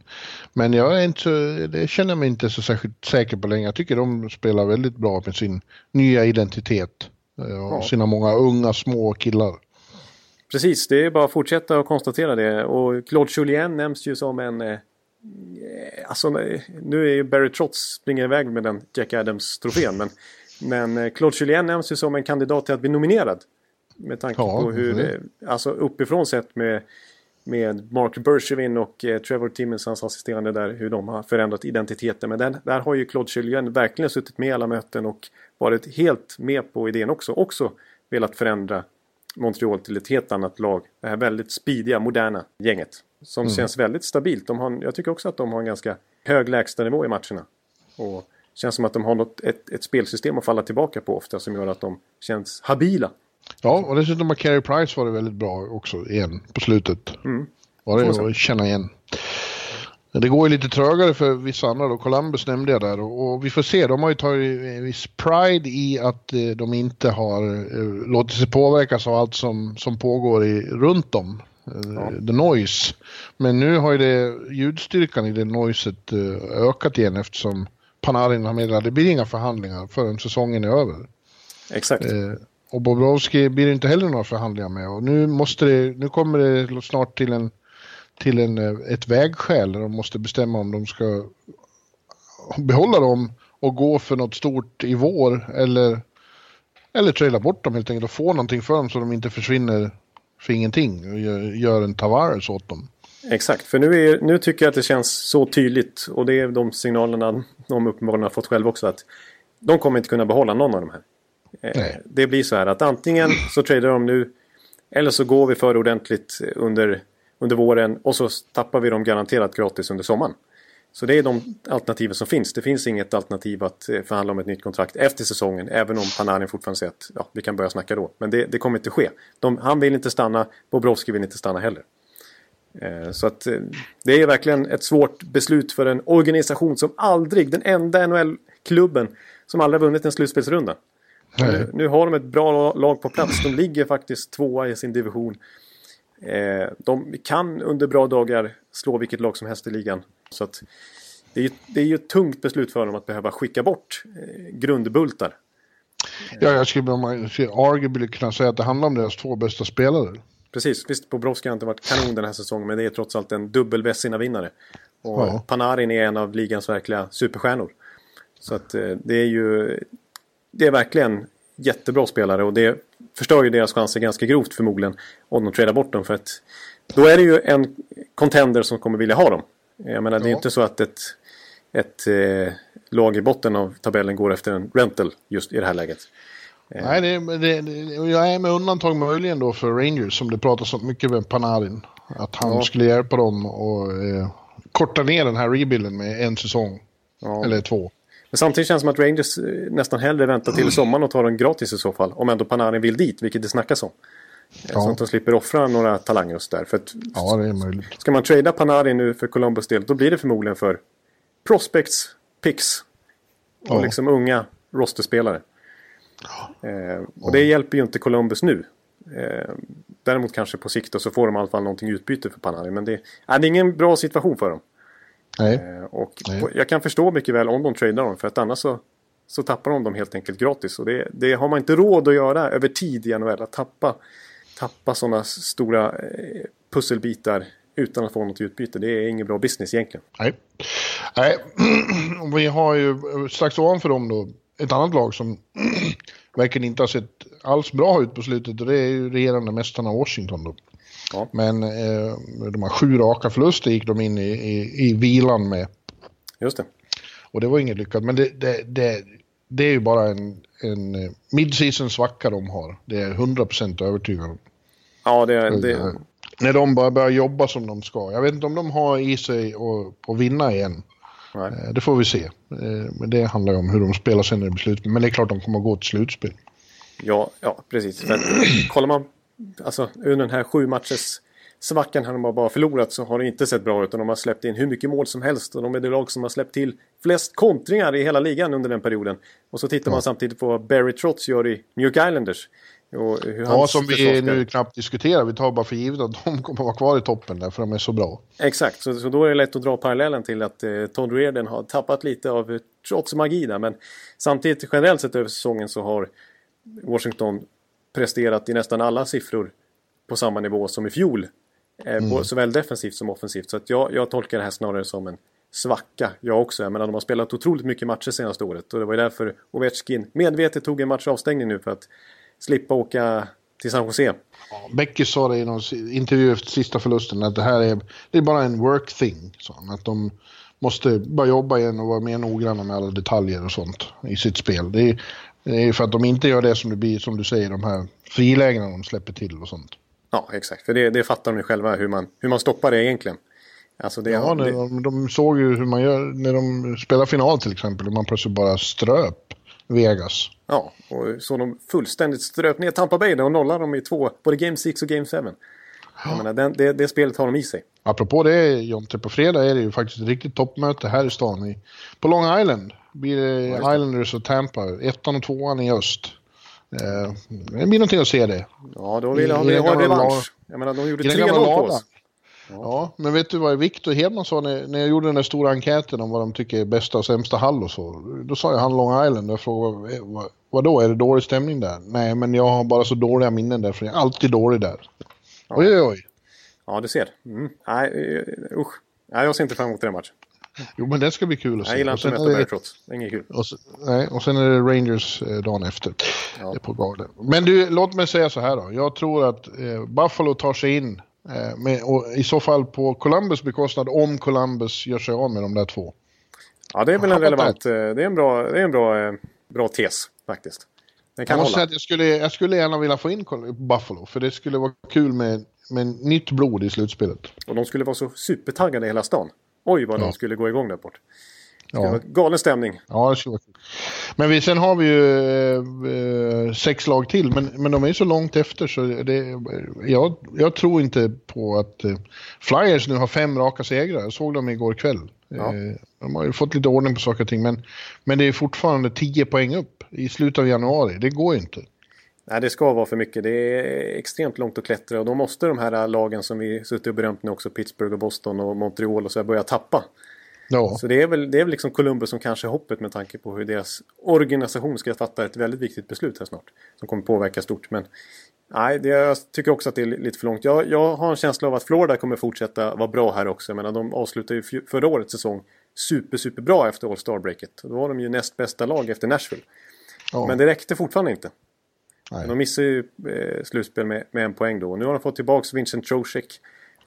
[SPEAKER 3] men jag är inte så, det känner jag mig inte så särskilt säker på längre. Jag tycker de spelar väldigt bra med sin nya identitet eh, och ja. sina många unga små killar.
[SPEAKER 2] Precis, det är bara att fortsätta att konstatera det. Och Claude Julien nämns ju som en... Eh, alltså, nu är ju Barry Trotz springer iväg med den Jack Adams-trofén. Men men eh, Claude Julien nämns ju som en kandidat till att bli nominerad Med tanke ja, på hur det, alltså uppifrån sett med, med Mark Bergevin och eh, Trevor Timmons, hans assisterande där, hur de har förändrat identiteten. Men den, där har ju Claude Julien verkligen suttit med i alla möten och varit helt med på idén också. Också velat förändra Montreal till ett helt annat lag. Det här väldigt speediga, moderna gänget. Som mm. känns väldigt stabilt. De har, jag tycker också att de har en ganska hög lägstanivå i matcherna. Och känns som att de har något, ett, ett spelsystem att falla tillbaka på ofta som gör att de känns habila.
[SPEAKER 3] Ja, och dessutom har Carey Price varit väldigt bra också igen på slutet. Mm. Var det att känna igen. Det går ju lite trögare för vissa andra då. Columbus nämnde jag där och, vi får se. De har ju tagit viss pride i att eh, de inte har eh, låtit sig påverkas av allt som, som pågår i, runt om. Eh, ja. The noise. Men nu har ju det, ljudstyrkan i det noiset ökat igen eftersom Panarin har meddelat att det blir inga förhandlingar förrän säsongen är över.
[SPEAKER 2] Exakt. Eh,
[SPEAKER 3] och Bobrovski blir det inte heller några förhandlingar med. Och nu, måste det, nu kommer det snart till, en, till en, eh, ett vägskäl där de måste bestämma om de ska behålla dem och gå för något stort i vår eller, eller traila bort dem helt enkelt och få någonting för dem så de inte försvinner för ingenting och gör, gör en Tavares åt dem.
[SPEAKER 2] Exakt, för nu, är, nu tycker jag att det känns så tydligt och det är de signalerna de uppenbarligen har fått själva också att de kommer inte kunna behålla någon av de här. Eh, det blir så här att antingen så tradar de nu eller så går vi för ordentligt under, under våren och så tappar vi dem garanterat gratis under sommaren. Så det är de alternativen som finns. Det finns inget alternativ att eh, förhandla om ett nytt kontrakt efter säsongen. Även om Panarin fortfarande säger att ja, vi kan börja snacka då. Men det, det kommer inte ske. De, han vill inte stanna, Bobrovski vill inte stanna heller. Eh, så att eh, det är verkligen ett svårt beslut för en organisation som aldrig, den enda NHL-klubben som aldrig vunnit en slutspelsrunda. Nu, nu, har de ett bra lag på plats. De ligger faktiskt tvåa i sin division. Eh, de kan under bra dagar slå vilket lag som helst i ligan. Så att det är, ju, det är ju ett tungt beslut för dem att behöva skicka bort grundbultar.
[SPEAKER 3] Ja, jag skulle arguably kunna säga att det handlar om deras två bästa spelare.
[SPEAKER 2] Precis, visst Bobrovski har inte varit kanon den här säsongen men det är trots allt en dubbel vinnare Och ja. Panarin är en av ligans verkliga superstjärnor. Så att eh, det är ju Det är verkligen jättebra spelare och det förstör ju deras chanser ganska grovt förmodligen om de tradar bort dem för att då är det ju en contender som kommer vilja ha dem. Jag menar ja. det är inte så att ett, ett eh, lag i botten av tabellen går efter en rental just i det här läget.
[SPEAKER 3] Nej, det, det, det, jag är med undantag möjligen då för Rangers som det pratas så mycket med Panarin. Att han ja. skulle hjälpa dem och eh, korta ner den här rebuilden med en säsong. Ja. Eller två.
[SPEAKER 2] Men samtidigt känns det som att Rangers eh, nästan hellre väntar till sommaren och tar den gratis i så fall. Om ändå Panarin vill dit, vilket det snackas om. Eh, ja. Så att de slipper offra några talanger och. För att,
[SPEAKER 3] ja, det är möjligt.
[SPEAKER 2] Ska man trada Panarin nu för Columbus del, då blir det förmodligen för prospects, picks och ja. liksom unga rosterspelare. Eh, och det hjälper ju inte Columbus nu. Eh, däremot kanske på sikt så får de i alla fall någonting utbyte för Panarin. Men det, är, det är ingen bra situation för dem.
[SPEAKER 3] Nej. Eh,
[SPEAKER 2] och Nej. jag kan förstå mycket väl om de tradar dem. För att annars så, så tappar de dem helt enkelt gratis. Och det, det har man inte råd att göra över tid i NHL. Att tappa, tappa sådana stora eh, pusselbitar utan att få något utbyte. Det är ingen bra business egentligen.
[SPEAKER 3] Nej. Nej. <clears throat> Vi har ju strax ovanför dem då ett annat lag som <clears throat> verkligen inte har sett alls bra ut på slutet och det är ju regerande mästarna Washington då. Ja. Men eh, de här sju raka förluster gick de in i, i, i vilan med.
[SPEAKER 2] Just det.
[SPEAKER 3] Och det var inget lyckat, men det, det, det, det är ju bara en, en eh, mid-season svacka de har. Det är 100% övertygad om.
[SPEAKER 2] Ja, det, det...
[SPEAKER 3] När de bara börjar jobba som de ska. Jag vet inte om de har i sig att, att vinna igen. Nej. Eh, det får vi se. Eh, men det handlar ju om hur de spelar sen i beslut. Men det är klart de kommer att gå till slutspel.
[SPEAKER 2] Ja, ja precis. För att, kollar man alltså, under den här sju matchers svackan här de har bara förlorat så har det inte sett bra ut. de har släppt in hur mycket mål som helst. Och de är det lag som har släppt till flest kontringar i hela ligan under den perioden. Och så tittar ja. man samtidigt på vad Barry Trotz gör i New York Islanders.
[SPEAKER 3] Ja, som vi nu knappt diskuterar. Vi tar bara för givet att de kommer att vara kvar i toppen där, för de är så bra.
[SPEAKER 2] Exakt, så, så då är det lätt att dra parallellen till att eh, Todd Reardon har tappat lite av eh, trots magi där. Men samtidigt generellt sett över säsongen så har Washington presterat i nästan alla siffror på samma nivå som i fjol. Eh, mm. Såväl defensivt som offensivt. Så att jag, jag tolkar det här snarare som en svacka, jag också. Jag menar, de har spelat otroligt mycket matcher senaste året. Och det var ju därför Ovechkin medvetet tog en matchavstängning nu för att slippa åka till San Jose.
[SPEAKER 3] Becky sa det i någon intervju efter sista förlusten att det här är, det är bara en work thing. Så att de måste bara jobba igen och vara mer noggranna med alla detaljer och sånt i sitt spel. Det är, det är för att de inte gör det som det blir, som du säger, de här frilägena de släpper till och sånt.
[SPEAKER 2] Ja, exakt. För det, det fattar de själva hur man, hur man stoppar det egentligen.
[SPEAKER 3] Alltså det, ja, det... De, de, såg ju hur man gör när de spelar final till exempel. Hur man plötsligt bara ströp Vegas.
[SPEAKER 2] Ja, och så de fullständigt ströp ner Tampa Bay och nollade dem i två, både Game 6 och Game 7. Jag menar, den, det, det spelet har de i sig.
[SPEAKER 3] Apropå det Jonte, på fredag är det ju faktiskt ett riktigt toppmöte här i stan. I, på Long Island blir det ja, Islanders och Tampa. Ettan och tvåan i öst. Eh, det blir någonting att se det.
[SPEAKER 2] Ja, då vill jag, vill jag ha revansch. Jag menar, de gjorde 3-0 på oss.
[SPEAKER 3] Ja. ja. men vet du vad Victor Hedman sa när, när jag gjorde den där stora enkäten om vad de tycker är bästa och sämsta hall och så. Då sa jag han Long Island och jag frågade vad, vad då, är det dålig stämning där? Nej, men jag har bara så dåliga minnen där för jag är alltid dålig där. Ja. Oj, oj, oj.
[SPEAKER 2] Ja, du ser. Mm. Nej, uh, usch. Nej, jag ser inte fram emot den matchen.
[SPEAKER 3] Jo, men det ska bli kul att se.
[SPEAKER 2] Jag gillar inte att möta Beartrotts. Det är inget kul.
[SPEAKER 3] Och, nej, och sen är det Rangers eh, dagen efter. Ja. på garden. Men du, låt mig säga så här då. Jag tror att eh, Buffalo tar sig in. Eh, och I så fall på Columbus bekostnad om Columbus gör sig av med de där två.
[SPEAKER 2] Ja, det är väl en relevant... Eh, det är en bra, det är en bra, eh, bra tes faktiskt.
[SPEAKER 3] Den kan jag måste säga att jag skulle, jag skulle gärna vilja få in Buffalo. För det skulle vara kul med, med nytt blod i slutspelet.
[SPEAKER 2] Och de skulle vara så supertaggade i hela stan. Oj vad ja. de skulle gå igång där bort. Ja. Galen stämning.
[SPEAKER 3] Ja, Men vi, sen har vi ju eh, sex lag till, men, men de är så långt efter så det, jag, jag tror inte på att eh, Flyers nu har fem raka segrar. Jag såg dem igår kväll. Ja. Eh, de har ju fått lite ordning på saker och ting, men, men det är fortfarande tio poäng upp i slutet av januari. Det går ju inte.
[SPEAKER 2] Nej, det ska vara för mycket. Det är extremt långt att klättra och då måste de här lagen som vi suttit och berömt nu också, Pittsburgh och Boston och Montreal och så börja tappa. Ja. Så det är, väl, det är väl liksom Columbus som kanske är hoppet med tanke på hur deras organisation ska fatta ett väldigt viktigt beslut här snart. Som kommer påverka stort. Men nej, det, jag tycker också att det är lite för långt. Jag, jag har en känsla av att Florida kommer fortsätta vara bra här också. Jag menar, de avslutade ju förra årets säsong super, super bra efter All Star-breaket. Då var de ju näst bästa lag efter Nashville. Ja. Men det räckte fortfarande inte. Nej. De missade ju eh, slutspel med, med, en poäng då. Nu har de fått tillbaka Vincent Trocek.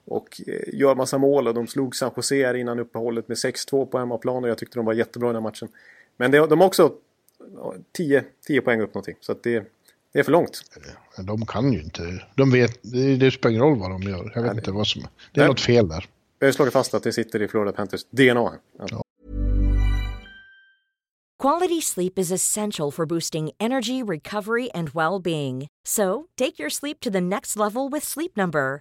[SPEAKER 2] Och eh, gör massa mål och de slog San Jose här innan uppehållet med 6-2 på hemmaplan och jag tyckte de var jättebra i den här matchen. Men det, de har också 10, 10 poäng upp någonting så att det, det är för långt.
[SPEAKER 3] De kan ju inte. De vet, det, det spelar ingen roll vad de gör. Jag vet Nej, inte vad som... Det är Nej. något fel där.
[SPEAKER 2] Vi har slagit fast att det sitter i Florida Panthers DNA. Ja. Quality sleep is essential for boosting energy, recovery and well-being. So, take your sleep to the next level with Sleep Number.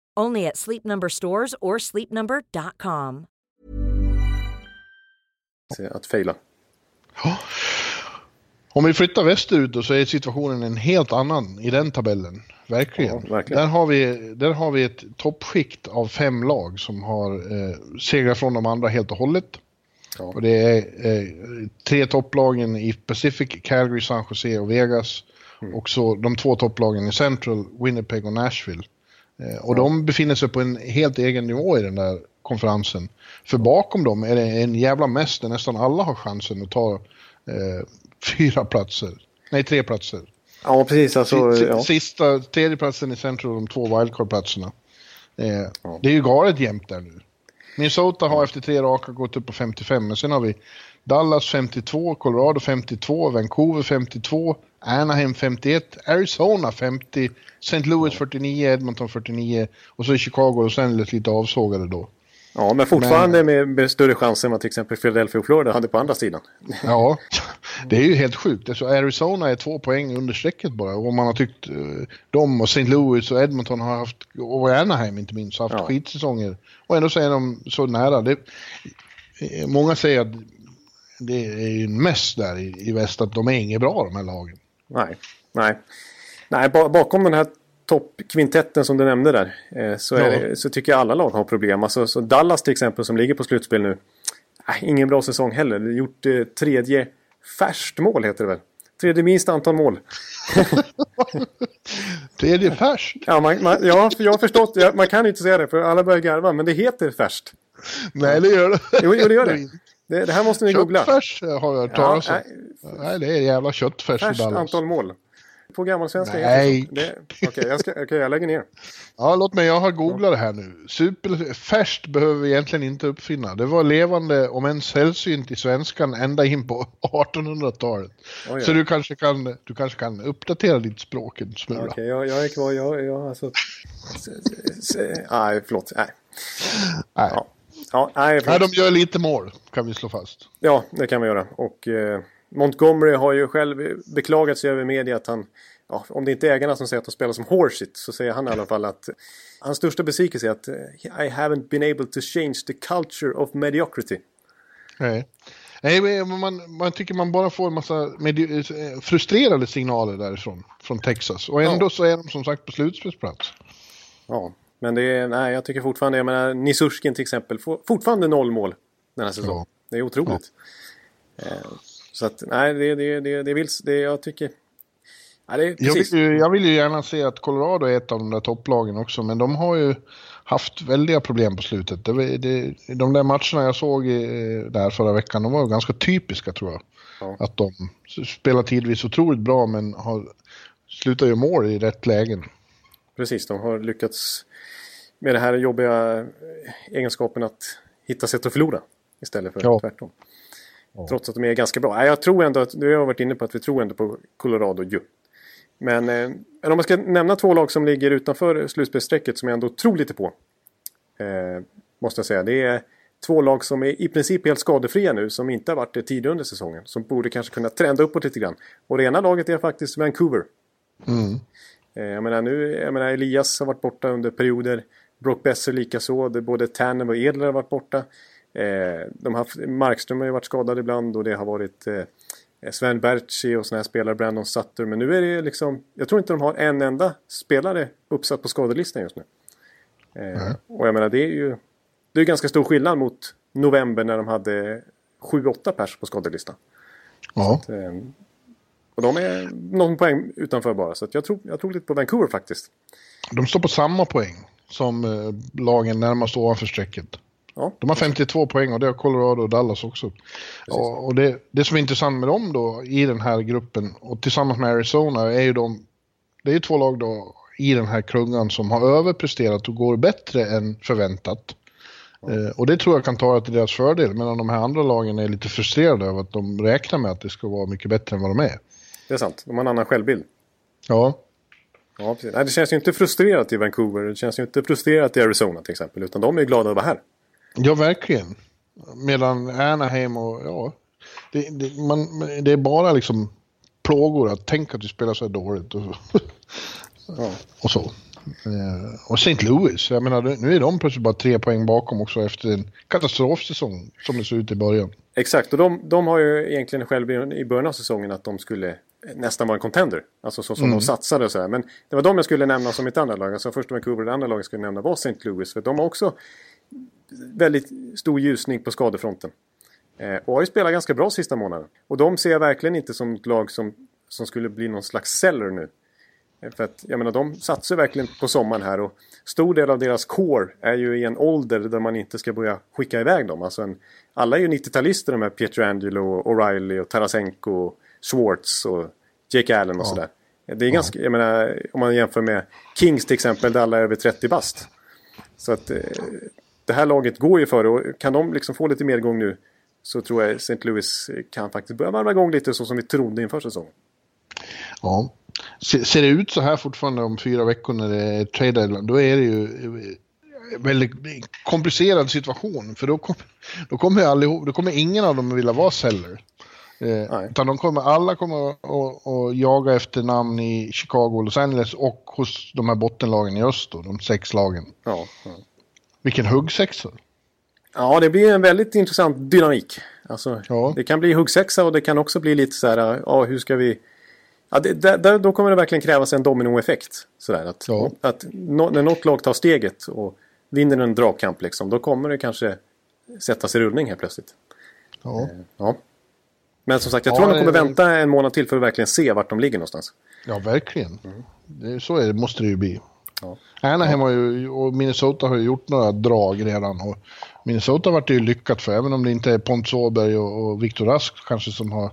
[SPEAKER 2] Only at Sleep Number stores or sleepnumber.com. Att fejla.
[SPEAKER 3] Om vi flyttar västerut då så är situationen en helt annan i den tabellen. Verkligen. Ja, verkligen. Där, har vi, där har vi ett toppskikt av fem lag som har eh, segrat från de andra helt och hållet. Ja. Och det är eh, tre topplagen i Pacific, Calgary, San Jose och Vegas. Mm. Och så de två topplagen i Central, Winnipeg och Nashville. Eh, och de befinner sig på en helt egen nivå i den där konferensen. För bakom dem är det en jävla mess där nästan alla har chansen att ta eh, fyra platser. Nej, tre platser.
[SPEAKER 2] Ja, precis. Alltså, ja.
[SPEAKER 3] Sista, tredje platsen i Central, de två wildcard-platserna. Eh, ja. Det är ju galet jämnt där nu. Minnesota har efter tre raka gått upp på 55, men sen har vi Dallas 52, Colorado 52, Vancouver 52, Anaheim 51, Arizona 50, St. Louis 49, Edmonton 49 och så Chicago och sen lite avsågade då.
[SPEAKER 2] Ja, men fortfarande men, med, med, större chanser än vad till exempel Philadelphia och Florida hade på andra sidan.
[SPEAKER 3] Ja, <laughs> <laughs> det är ju helt sjukt. Alltså Arizona är två poäng under strecket bara. Och man har tyckt uh, de och St. Louis och Edmonton har haft, och Anaheim inte minst, haft ja. skitsäsonger. Och ändå så är de så nära. Det, många säger att det är ju en mess där i, i väst att de är inget bra de här lagen.
[SPEAKER 2] Nej, nej. Nej, bakom den här toppkvintetten som du nämnde där. Eh, så,
[SPEAKER 3] Ja.
[SPEAKER 2] det, så tycker jag alla lag har problem. Alltså, så Dallas till exempel som ligger på slutspel nu. Ingen bra säsong heller. Gjort eh, tredje färskt mål heter det väl. Tredje minst antal mål. <laughs>
[SPEAKER 3] Tredje färs.
[SPEAKER 2] Ja, man, man, ja jag har förstått. Man kan inte säga det för alla börjar garva. Men det heter färskt.
[SPEAKER 3] Nej, det gör det.
[SPEAKER 2] Jo, jo det gör det. <laughs> det. Det här måste ni googla.
[SPEAKER 3] Köttfärs har jag hört talas om.
[SPEAKER 2] nej,
[SPEAKER 3] Nej, det är jävla köttfärs
[SPEAKER 2] färskt antal mål. På gammalsvenska
[SPEAKER 3] Nej.
[SPEAKER 2] Okej, jag, ska- okej, jag lägger ner.
[SPEAKER 3] Ja, låt mig, jag har googlat det här nu. Superfärskt behöver vi egentligen inte uppfinna. Det var levande, om än sällsynt i svenskan, ända in på 1800-talet.
[SPEAKER 2] Oj,
[SPEAKER 3] Så du kanske, kan, du kanske kan uppdatera ditt språk en smula.
[SPEAKER 2] Okej, jag, jag är kvar. Jag, jag alltså... <laughs> Nej, förlåt. Nej.
[SPEAKER 3] Nej.
[SPEAKER 2] Ja. Ja, nej,
[SPEAKER 3] Nej, de gör lite mål, kan vi slå fast.
[SPEAKER 2] ja, det kan vi göra. Och eh, Montgomery har ju själv beklagat sig över media att han... Ja, om det inte är ägarna som säger att de spelar som horseshit så säger han i alla fall att hans största besvikelse är att I haven't been able to change the culture of mediocrity.
[SPEAKER 3] Nej. Nej, man, man tycker man bara får en massa frustrerade signaler därifrån, från Texas. Och ändå
[SPEAKER 2] Ja.
[SPEAKER 3] så är de som sagt på slutspelsplats.
[SPEAKER 2] Ja, men det är, nej, jag tycker fortfarande, jag menar Nisurskin till exempel, fortfarande noll mål den här säsongen.
[SPEAKER 3] Ja.
[SPEAKER 2] Det är otroligt. Eh, så att, nej, det, det, det, det vill, det jag tycker... Ja, det
[SPEAKER 3] Jag vill, ju, jag vill ju gärna se att Colorado är ett av de där topplagen också, men de har ju haft väldiga problem på slutet. Det, det, de där matcherna jag såg eh, där förra veckan, de var ju ganska typiska tror jag.
[SPEAKER 2] Ja.
[SPEAKER 3] Att de spelar tidvis otroligt bra, men har slutar ju mål i rätt lägen.
[SPEAKER 2] Precis, de har lyckats med den här jobbiga eh, egenskapen att hitta sätt att förlora istället för
[SPEAKER 3] Ja.
[SPEAKER 2] tvärtom. Trots att de är ganska bra. Jag tror ändå att, nu har varit inne på att vi tror ändå på Colorado ju. Men, eh, men om man ska nämna två lag som ligger utanför slutspelsstrecket som jag ändå tror lite på. Eh, måste jag säga. Det är två lag som är i princip helt skadefria nu. Som inte har varit det tidigare under säsongen. Som borde kanske kunna trenda uppåt lite grann. Och det ena laget är faktiskt Vancouver.
[SPEAKER 3] Mm.
[SPEAKER 2] Eh, Jag menar, nu, jag menar Elias har varit borta under perioder. Brock Besser likaså. Både Tannen och Edler har varit borta. Eh, de har Markström har ju varit skadad ibland och det har varit eh, Sven Berchi och såna här spelare, Brandon Sutter. Men nu är det liksom, jag tror inte de har en enda spelare uppsatt på skadelistan just nu. Eh, Och jag menar det är ju det är ganska stor skillnad mot november när de hade 7-8 pers på skadelistan.
[SPEAKER 3] Ja.
[SPEAKER 2] Eh, Och de är någon poäng utanför bara. Så jag, tror, jag tror lite på Vancouver faktiskt.
[SPEAKER 3] De står på samma poäng som eh, lagen närmast ovanför strecket.
[SPEAKER 2] Ja,
[SPEAKER 3] De har 52 poäng och det har Colorado och Dallas också. Och, och det, det som är intressant med dem då i den här gruppen och tillsammans med Arizona är ju de, det är ju två lag då i den här klungan som har överpresterat och går bättre än förväntat. Eh, och det tror jag kan tala till deras fördel medan de här andra lagen är lite frustrerade över att de räknar med att det ska vara mycket bättre än vad de är.
[SPEAKER 2] Det är sant. De har en annan självbild.
[SPEAKER 3] Ja,
[SPEAKER 2] Ja, precis. Nej, det känns ju inte frustrerat i Vancouver. Det känns ju inte frustrerat i Arizona till exempel. Utan de är glada att vara här.
[SPEAKER 3] Ja, verkligen. Medan Anaheim och ja, det, det, man, det är bara liksom plågor att tänka att vi spelar så här dåligt och,
[SPEAKER 2] Ja. <laughs>
[SPEAKER 3] och så. Eh, och St. Louis, jag menar nu är de plötsligt bara tre poäng bakom också efter en katastrofsäsong som det ser ut i början.
[SPEAKER 2] Exakt, och de, de har ju egentligen själv i början av säsongen att de skulle nästan vara en contender. Alltså så som de satsade och så här. Men det var de jag skulle nämna som ett andra lag. Alltså första Vancouver och det andra laget jag skulle nämna var St. Louis. För de har också väldigt stor ljusning på skadefronten. Eh, och har ju spelat ganska bra sista månaden. Och de ser jag verkligen inte som ett lag som, som skulle bli någon slags seller nu. Eh, För att jag menar de satsar verkligen på sommaren här och stor del av deras core är ju i en ålder där man inte ska börja skicka iväg dem. Alltså en, alla är ju 90-talister de här Pietrangelo, O'Reilly och Tarasenko, och Schwartz och Jake Allen och sådär. Det är ganska, jag menar om man jämför med Kings till exempel där alla är över 30 bast. Så att eh, det här laget går ju före och kan de liksom få lite mer igång nu så tror jag St. Louis kan faktiskt börja varva igång lite så som vi trodde inför säsongen.
[SPEAKER 3] Ja. Se- Ser det ut så här fortfarande om fyra veckor när det är trade deadline, då är det ju eh, väldigt komplicerad situation. För då, kom, då, kommer allihop, då kommer ingen av dem att vilja vara seller. Eh, utan de kommer, alla kommer att, jaga efter namn i Chicago och Los Angeles och hos de här bottenlagen i öst då, de sex lagen.
[SPEAKER 2] Ja, ja.
[SPEAKER 3] Vilken huggsexa.
[SPEAKER 2] ja, det blir en väldigt intressant dynamik. Alltså,
[SPEAKER 3] Ja.
[SPEAKER 2] Det kan bli huggsexa och det kan också bli lite så här, ja hur ska vi Ja, det, där, då kommer det verkligen krävas en dominoeffekt. Sådär, att,
[SPEAKER 3] Ja.
[SPEAKER 2] att no, när något lag tar steget och vinner en dragkamp, liksom, då kommer det kanske sättas i rullning helt plötsligt.
[SPEAKER 3] Ja.
[SPEAKER 2] Ja. Men som sagt, jag
[SPEAKER 3] Ja,
[SPEAKER 2] tror de
[SPEAKER 3] det-
[SPEAKER 2] kommer vänta en månad till för att verkligen se vart de ligger någonstans.
[SPEAKER 3] Ja, verkligen. Det, så är det, måste det ju bli.
[SPEAKER 2] Ja.
[SPEAKER 3] Anaheim har ju, och Minnesota har ju gjort några drag redan. Och Minnesota har varit ju lyckat för, även om det inte är Pontus Åberg och, och Viktor Rask kanske som har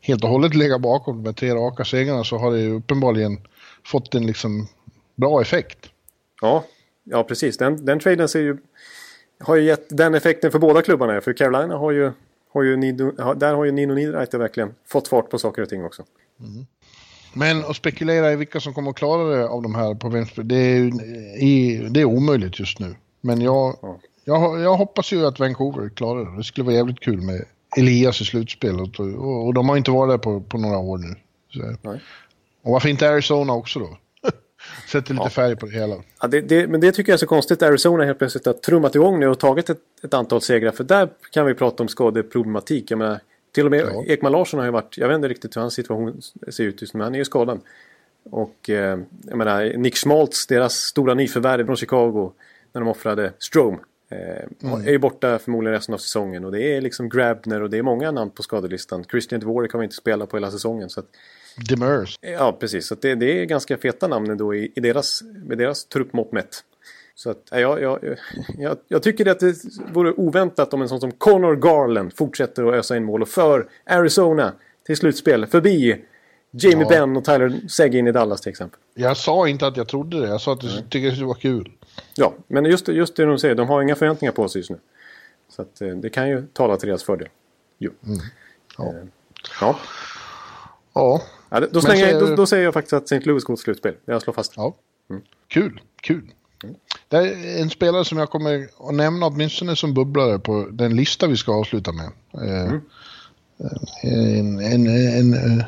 [SPEAKER 3] helt och hållet legat bakom med tre raka segrarna så har det ju uppenbarligen fått en liksom bra effekt.
[SPEAKER 2] Ja, ja precis. Den, den traden ser ju, har ju gett den effekten för båda klubbarna. För Carolina har ju, har ju har- där har ju Nino Niederreiter verkligen fått fart på saker och ting också.
[SPEAKER 3] Men att spekulera i vilka som kommer att klara det av de här på vänster, det är, det är omöjligt just nu. Men jag,
[SPEAKER 2] Ja.
[SPEAKER 3] jag, jag hoppas ju att Vancouver klarar det. Det skulle vara jävligt kul med Elias i slutspelet och, och, och de har inte varit där på, på några år nu. Och varför inte Arizona också då? Sätter lite
[SPEAKER 2] Ja.
[SPEAKER 3] färg på det hela.
[SPEAKER 2] Ja, det, det, men det tycker jag är så konstigt. Arizona helt plötsligt har trummat igång nu och tagit ett, ett antal segrar. För där kan vi prata om skadeproblematik. Jag menar, till och med
[SPEAKER 3] Ja.
[SPEAKER 2] Ekman Larsson har ju varit, jag vet inte riktigt hur hans situation ser ut just nu, men han är ju skadad. Och eh, jag menar, Nick Schmaltz, deras stora nyförvärv från Chicago, när de offrade Strome. Eh, Är ju borta förmodligen resten av säsongen och det är liksom Grabner och det är många namn på skadelistan. Christian Dvorak har inte spelat på hela säsongen. Så att,
[SPEAKER 3] Demers.
[SPEAKER 2] Ja, precis. Så det, det är ganska feta namn ändå i, i deras, med deras truppmått mätt. Så att, ja, jag, jag, <laughs> jag, jag tycker att det vore oväntat om en sån som Connor Garland fortsätter att ösa in mål och för Arizona till slutspel förbi Jamie
[SPEAKER 3] Ja.
[SPEAKER 2] Benn och Tyler Seguin i Dallas till exempel.
[SPEAKER 3] Jag sa inte att jag trodde det, jag sa att jag tycker det vara kul.
[SPEAKER 2] Ja, men just, just det de säger, de har inga förväntningar på sig just nu. Så att, eh, det kan ju tala till deras fördel. Jo.
[SPEAKER 3] Ja.
[SPEAKER 2] Eh, Ja.
[SPEAKER 3] Ja,
[SPEAKER 2] Ja, då, slänger, jag- då, då säger jag faktiskt att St. Louis går till slutspel. Jag slår fast.
[SPEAKER 3] ja. Kul, kul. Det är en spelare som jag kommer att nämna åtminstone som bubblare på den lista vi ska avsluta med. Eh, En, en, en, eh,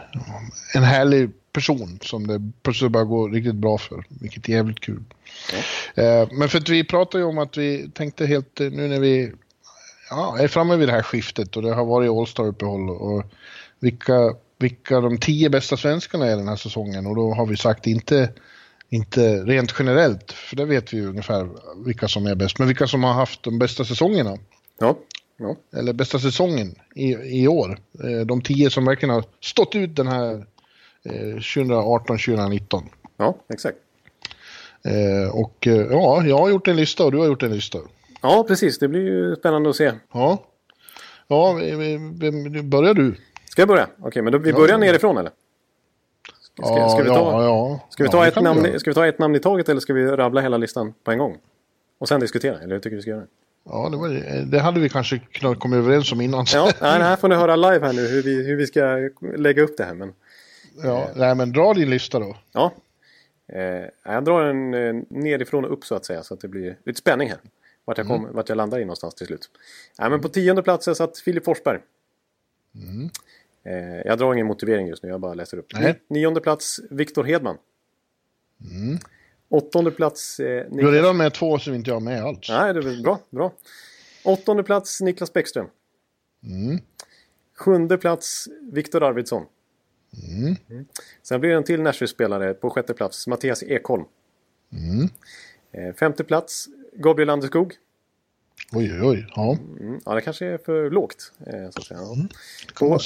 [SPEAKER 3] en härlig person som det plötsligt börjar gå riktigt bra för, vilket är jävligt kul. Eh, Men för att vi pratar ju om att vi tänkte helt eh, nu när vi ja, är framme vid det här skiftet och det har varit All-Star-uppehåll och vilka, vilka de tio bästa svenskarna är den här säsongen och då har vi sagt inte, inte rent generellt, för det vet vi ju ungefär vilka som är bäst, men vilka som har haft de bästa säsongerna,
[SPEAKER 2] Ja. ja.
[SPEAKER 3] eller bästa säsongen i, i år. Eh, De tio som verkligen har stått ut den här eh, 2018-2019.
[SPEAKER 2] Ja, exakt.
[SPEAKER 3] Eh, Och eh, ja, jag har gjort en lista och du har gjort en lista.
[SPEAKER 2] Ja, precis. Det blir ju spännande att se.
[SPEAKER 3] Ja, ja börjar du.
[SPEAKER 2] Ska jag börja? Okej, men då, vi
[SPEAKER 3] Ja.
[SPEAKER 2] börjar nerifrån eller? Ska, ska, ska, vi, ta,
[SPEAKER 3] ja,
[SPEAKER 2] ska, vi, ta ett namn,
[SPEAKER 3] göra.
[SPEAKER 2] ska vi ta ett namn i taget eller ska vi rabbla hela listan på en gång? Och sen diskutera, eller hur tycker du vi ska göra?
[SPEAKER 3] Ja, det, var, det hade vi kanske kunnat komma överens om innan.
[SPEAKER 2] Ja, <laughs> nej, här får ni höra live här nu hur vi, hur vi ska lägga upp det här. Men,
[SPEAKER 3] ja, nej, men dra din lista då.
[SPEAKER 2] ja. Eh, jag drar den eh, nerifrån och upp så att säga så att det blir lite spänning här. Vart jag, kom, vart jag landar i någonstans till slut. Nej, men på tionde plats har jag satt Filip Forsberg. Eh, jag drar ingen motivering just nu, jag bara läser upp.
[SPEAKER 3] Nej.
[SPEAKER 2] Nionde plats Viktor Hedman. Åttonde plats eh,
[SPEAKER 3] Du har
[SPEAKER 2] Niklas...
[SPEAKER 3] redan med två som inte jag med alls.
[SPEAKER 2] Nej, det är bra, bra. Åttonde plats Niklas Bäckström.
[SPEAKER 3] Mm.
[SPEAKER 2] Sjunde plats Viktor Arvidsson. Mm. Sen blir det en till Nashville-spelare på sjätte plats, Mattias Ekholm.
[SPEAKER 3] Mm.
[SPEAKER 2] Eh, femte plats Gabriel Anderskog.
[SPEAKER 3] Oj, oj, oj. Ja,
[SPEAKER 2] Mm. Ja, det kanske är för lågt. Eh, så att säga. På.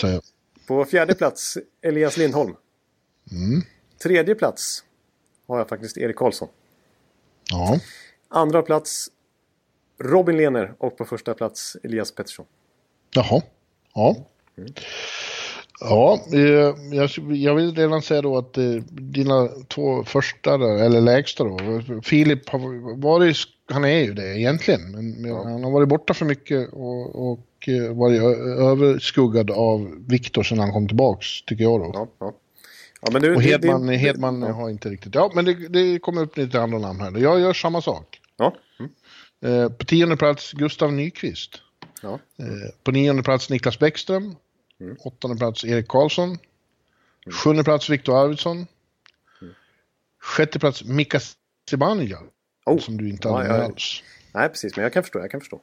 [SPEAKER 2] På fjärde plats Elias Lindholm.
[SPEAKER 3] Mm.
[SPEAKER 2] Tredje plats har jag faktiskt Erik Karlsson.
[SPEAKER 3] Ja.
[SPEAKER 2] Andra plats Robin Lehner och på första plats Elias Pettersson.
[SPEAKER 3] Jaha. Ja. Ja, eh, jag, jag vill redan säga då att eh, dina två första, där, eller lägsta då, Filip har varit, han är ju det egentligen, men men han har varit borta för mycket och, och eh, varit överskuggad av Viktor sedan han kom tillbaks, tycker jag då.
[SPEAKER 2] Ja, ja. Ja, men du,
[SPEAKER 3] Och
[SPEAKER 2] det-
[SPEAKER 3] Hedman,
[SPEAKER 2] det-
[SPEAKER 3] Hedman
[SPEAKER 2] ja.
[SPEAKER 3] har inte riktigt, ja men det, det kommer upp lite andra namn här. Jag gör samma sak.
[SPEAKER 2] Ja. Mm.
[SPEAKER 3] Eh, på tionde plats Gustav Nyqvist.
[SPEAKER 2] Ja.
[SPEAKER 3] Eh, På nionde plats Niklas Bäckström.
[SPEAKER 2] Mm.
[SPEAKER 3] Åttonde plats Erik Karlsson. Sjunde plats Viktor Arvidsson.
[SPEAKER 2] Mm.
[SPEAKER 3] Sjätte plats Mika Zibanejad.
[SPEAKER 2] Oh.
[SPEAKER 3] Som du inte hade
[SPEAKER 2] ja.
[SPEAKER 3] alls.
[SPEAKER 2] Nej, precis. Men jag kan förstå. Jag kan förstå.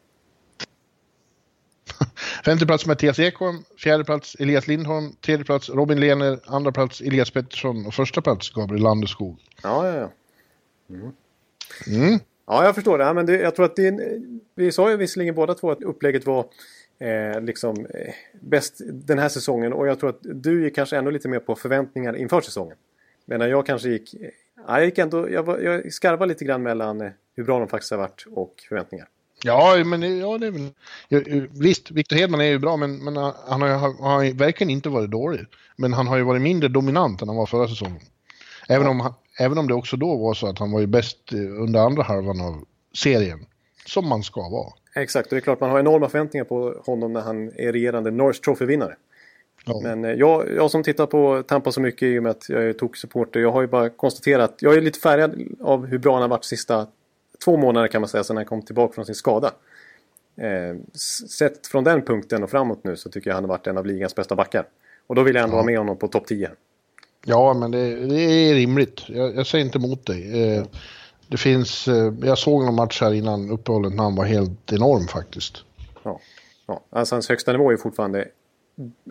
[SPEAKER 2] <laughs>
[SPEAKER 3] Femte plats Mattias Ekholm, fjärde plats Elias Lindholm, tredje plats Robin Lehner, andra plats Elias Pettersson och första plats Gabriel Landeskog.
[SPEAKER 2] Ja, ja, ja. Mm. Mm. Ja, jag förstår det. Ja, men det, jag tror att det, vi sa ju visserligen båda två att upplägget var eh, liksom eh, bäst den här säsongen och jag tror att du gick kanske ännu lite mer på förväntningar inför säsongen. Medan jag kanske gick... Ja, jag, gick ändå, jag, jag skarvade lite grann mellan eh, hur bra de faktiskt har varit och förväntningar.
[SPEAKER 3] Ja, men ja, det är väl... Visst, Victor Hedman är ju bra, men, men han, har, han har verkligen inte varit dålig. Men han har ju varit mindre dominant än han var förra säsongen. Även, ja. om, även om det också då var så att han var ju bäst under andra halvan av serien. Som man ska vara.
[SPEAKER 2] Exakt, och det är klart man har enorma förväntningar på honom när han är regerande Norris Trophy-vinnare. Ja. Men eh, jag, jag som tittar på Tampa så mycket i och med att jag är tok-supporter, jag har ju bara konstaterat, jag är lite färgad av hur bra han har varit sista två månader kan man säga sedan han kom tillbaka från sin skada. Eh, sett från den punkten och framåt nu så tycker jag han har varit en av ligans bästa backar. Och då vill jag ändå ja. ha med honom på topp 10.
[SPEAKER 3] Ja, men det, det är rimligt. Jag, jag, säger inte emot dig. Eh, det finns, eh, jag såg någon match här innan uppehållet när han var helt enorm faktiskt.
[SPEAKER 2] Ja, ja. alltså hans högsta nivå är fortfarande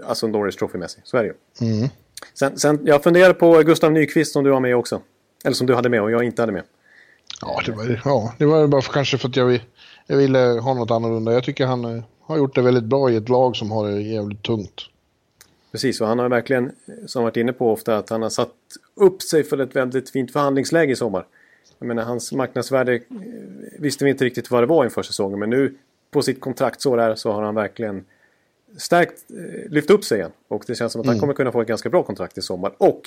[SPEAKER 2] alltså Norris Trophy-mässig. Så är det ju. Mm. Sen, sen, jag funderar på Gustav Nyqvist som du har med också. Eller som du hade med och jag inte hade med.
[SPEAKER 3] Ja, det var, ja, det var bara för, kanske för att jag, jag ville ha något annorlunda. Jag tycker han eh, har gjort det väldigt bra i ett lag som har det jävligt tungt.
[SPEAKER 2] Precis, och han har verkligen, som varit inne på ofta, att han har satt upp sig för ett väldigt fint förhandlingsläge i sommar. Jag menar, hans marknadsvärde eh, visste vi inte riktigt vad det var inför säsongen, men nu på sitt kontraktsår där så har han verkligen stärkt, eh, lyft upp sig igen. Och det känns som att han mm. kommer kunna få ett ganska bra kontrakt i sommar. Och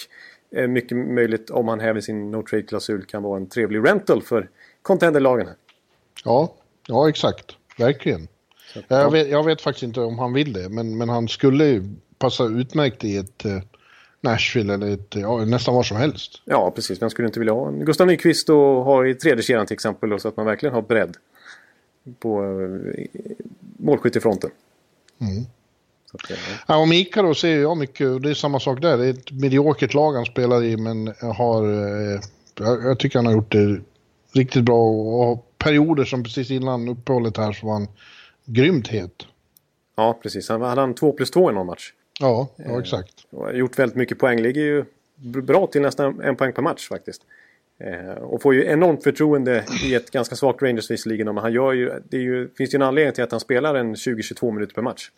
[SPEAKER 2] eh, mycket möjligt om han häver sin no trade-klausul kan vara en trevlig rental för contenderlagen.
[SPEAKER 3] Ja, ja exakt. Verkligen. Så, ja. jag, vet, jag, vet, faktiskt inte om han vill det, men, men han skulle ju passa utmärkt i ett eh, Nashville eller ett, ja, nästan var som helst.
[SPEAKER 2] Ja, precis. Vem skulle inte vilja ha en Gustav Nyqvist och ha i tredje kedjan till exempel då, så att man verkligen har bredd på eh, målskyttefronten. Mm.
[SPEAKER 3] Ja, och Mika då ser jag mycket, det är samma sak där. Det är ett mediokert lag han spelar i men har, eh, jag, tycker han har gjort det riktigt bra och perioder som precis innan uppehållet här så var han grymt het.
[SPEAKER 2] Ja, precis. Han hade han 2 plus 2 i någon match.
[SPEAKER 3] Ja, ja eh, exakt.
[SPEAKER 2] och gjort väldigt mycket poäng. Ligger ju bra till nästan en poäng per match faktiskt. Eh, och får ju enormt förtroende i ett ganska svagt Rangers visserligen. Men han gör ju, det ju, finns ju en anledning till att han spelar en 20-22 minuter per match.